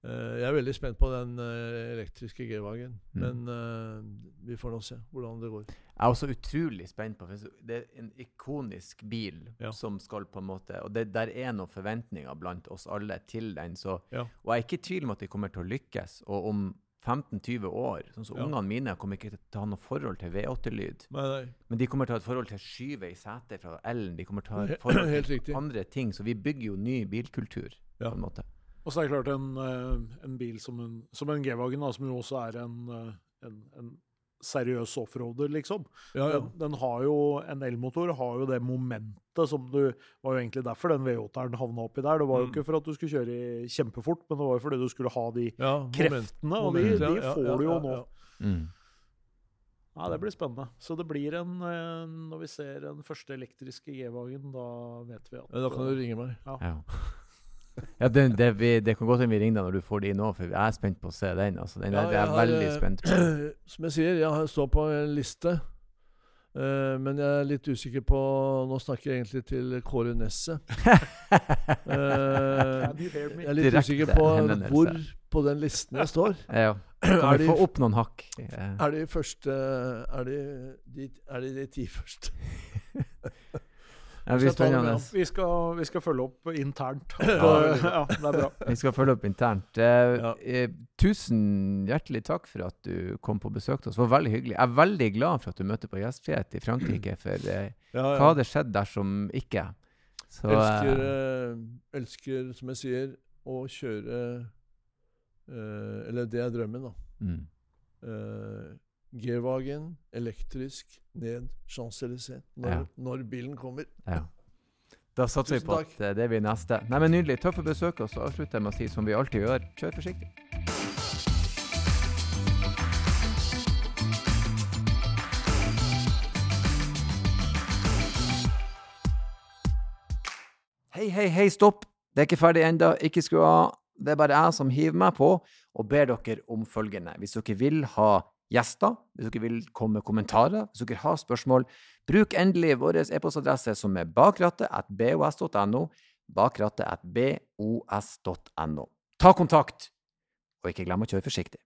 [SPEAKER 3] Uh, Jeg er veldig spent på den uh, elektriske G-Wagen.
[SPEAKER 1] Mm.
[SPEAKER 3] Men uh, vi får nå se hvordan det går.
[SPEAKER 1] Jeg er også utrolig spent på for Det er en ikonisk bil
[SPEAKER 3] Ja.
[SPEAKER 1] som skal på en måte Og det, der er noen forventninger blant oss alle til den. Så,
[SPEAKER 3] Ja.
[SPEAKER 1] Og jeg er ikke i tvil om at de kommer til å lykkes. Og om 15-20 år sånn som
[SPEAKER 3] Ja.
[SPEAKER 1] Ungene mine kommer ikke til å ha noe forhold til V8-lyd.
[SPEAKER 3] Nei, nei.
[SPEAKER 1] Men de kommer til å ha et forhold til skyve i setet fra L-en. De kommer til å ha et forhold til
[SPEAKER 3] riktig.
[SPEAKER 1] andre ting. Så vi bygger jo ny bilkultur.
[SPEAKER 3] Ja.
[SPEAKER 1] på en måte.
[SPEAKER 2] Og så er det klart en, eh, en bil som en, som en G-Wagen, som jo også er en, eh, en, en seriøs offroader, liksom.
[SPEAKER 3] Ja, ja.
[SPEAKER 2] Den, den har jo, En elmotor har jo det momentet som du var jo egentlig derfor den V8-eren havna oppi der. Det var jo
[SPEAKER 3] Mm.
[SPEAKER 2] ikke for at du skulle kjøre kjempefort, men det var jo fordi du skulle ha de
[SPEAKER 3] ja moment-
[SPEAKER 2] kreftene, og de,
[SPEAKER 3] moment,
[SPEAKER 2] de får du jo
[SPEAKER 3] ja,
[SPEAKER 2] nå.
[SPEAKER 3] ja.
[SPEAKER 1] Mm.
[SPEAKER 2] Ja, Det blir spennende. Så det blir en eh, Når vi ser den første elektriske G-vagen, da vet vi at
[SPEAKER 3] Ja, Da kan du ringe meg.
[SPEAKER 1] Ja. Ja det, det, vi, det kan godt hende vi ringer deg når du får de nå, for jeg er spent på å se den. Altså, den
[SPEAKER 3] Ja,
[SPEAKER 1] der, jeg er
[SPEAKER 3] veldig har, eh,
[SPEAKER 1] spent på.
[SPEAKER 3] Som jeg sier, jeg står på en liste. Uh, men jeg er litt usikker på Nå snakker jeg egentlig til Kåre Nesset. Eh,
[SPEAKER 2] me?
[SPEAKER 3] jeg er litt
[SPEAKER 1] Direkte
[SPEAKER 3] usikker på
[SPEAKER 1] henvendelse.
[SPEAKER 3] hvor på den listen jeg står.
[SPEAKER 1] ja. Kan
[SPEAKER 3] Er
[SPEAKER 1] vi
[SPEAKER 3] de,
[SPEAKER 1] få opp noen hakk?
[SPEAKER 3] Er de første Er de de, er de, de ti første?
[SPEAKER 1] Det
[SPEAKER 3] vi,
[SPEAKER 2] Vi skal, vi skal følge opp internt.
[SPEAKER 3] Ja,
[SPEAKER 2] ja, det er bra.
[SPEAKER 1] Vi skal følge opp internt. Eh,
[SPEAKER 3] Ja.
[SPEAKER 1] eh, tusen hjertelig takk for at du kom på besøk til oss. Det var veldig hyggelig. Jeg er veldig glad for at du møtte på gjestfrihet i Frankrike. For
[SPEAKER 3] Ja,
[SPEAKER 1] hva hadde skjedd dersom ikke? Så,
[SPEAKER 3] Elsker,
[SPEAKER 1] eh,
[SPEAKER 3] elsker, som jeg sier, å kjøre eh, Eller det er drømmen, da.
[SPEAKER 1] mm.
[SPEAKER 3] G-Wagen, elektrisk, ned Champs-Élysées når,
[SPEAKER 1] ja.
[SPEAKER 3] når, bilen kommer.
[SPEAKER 1] Ja. Da satser vi på
[SPEAKER 3] takk.
[SPEAKER 1] at eh, det blir neste. Nei, men Nydelig. Takk for besøket. Og så avslutter jeg med å si som vi alltid gjør, kjør forsiktig. Hei, hei, hei, stopp! Det er ikke ferdig ennå. Ikke skru av. Det er bare jeg som hiver meg på og ber dere om følgende. Hvis dere vil ha gjester, hvis dere vil komme med kommentarer, hvis dere har spørsmål, bruk endelig vår e-postadresse som er bakrattet.bos.no. Bakrattet.bos.no. Ta kontakt, og ikke glem å kjøre forsiktig.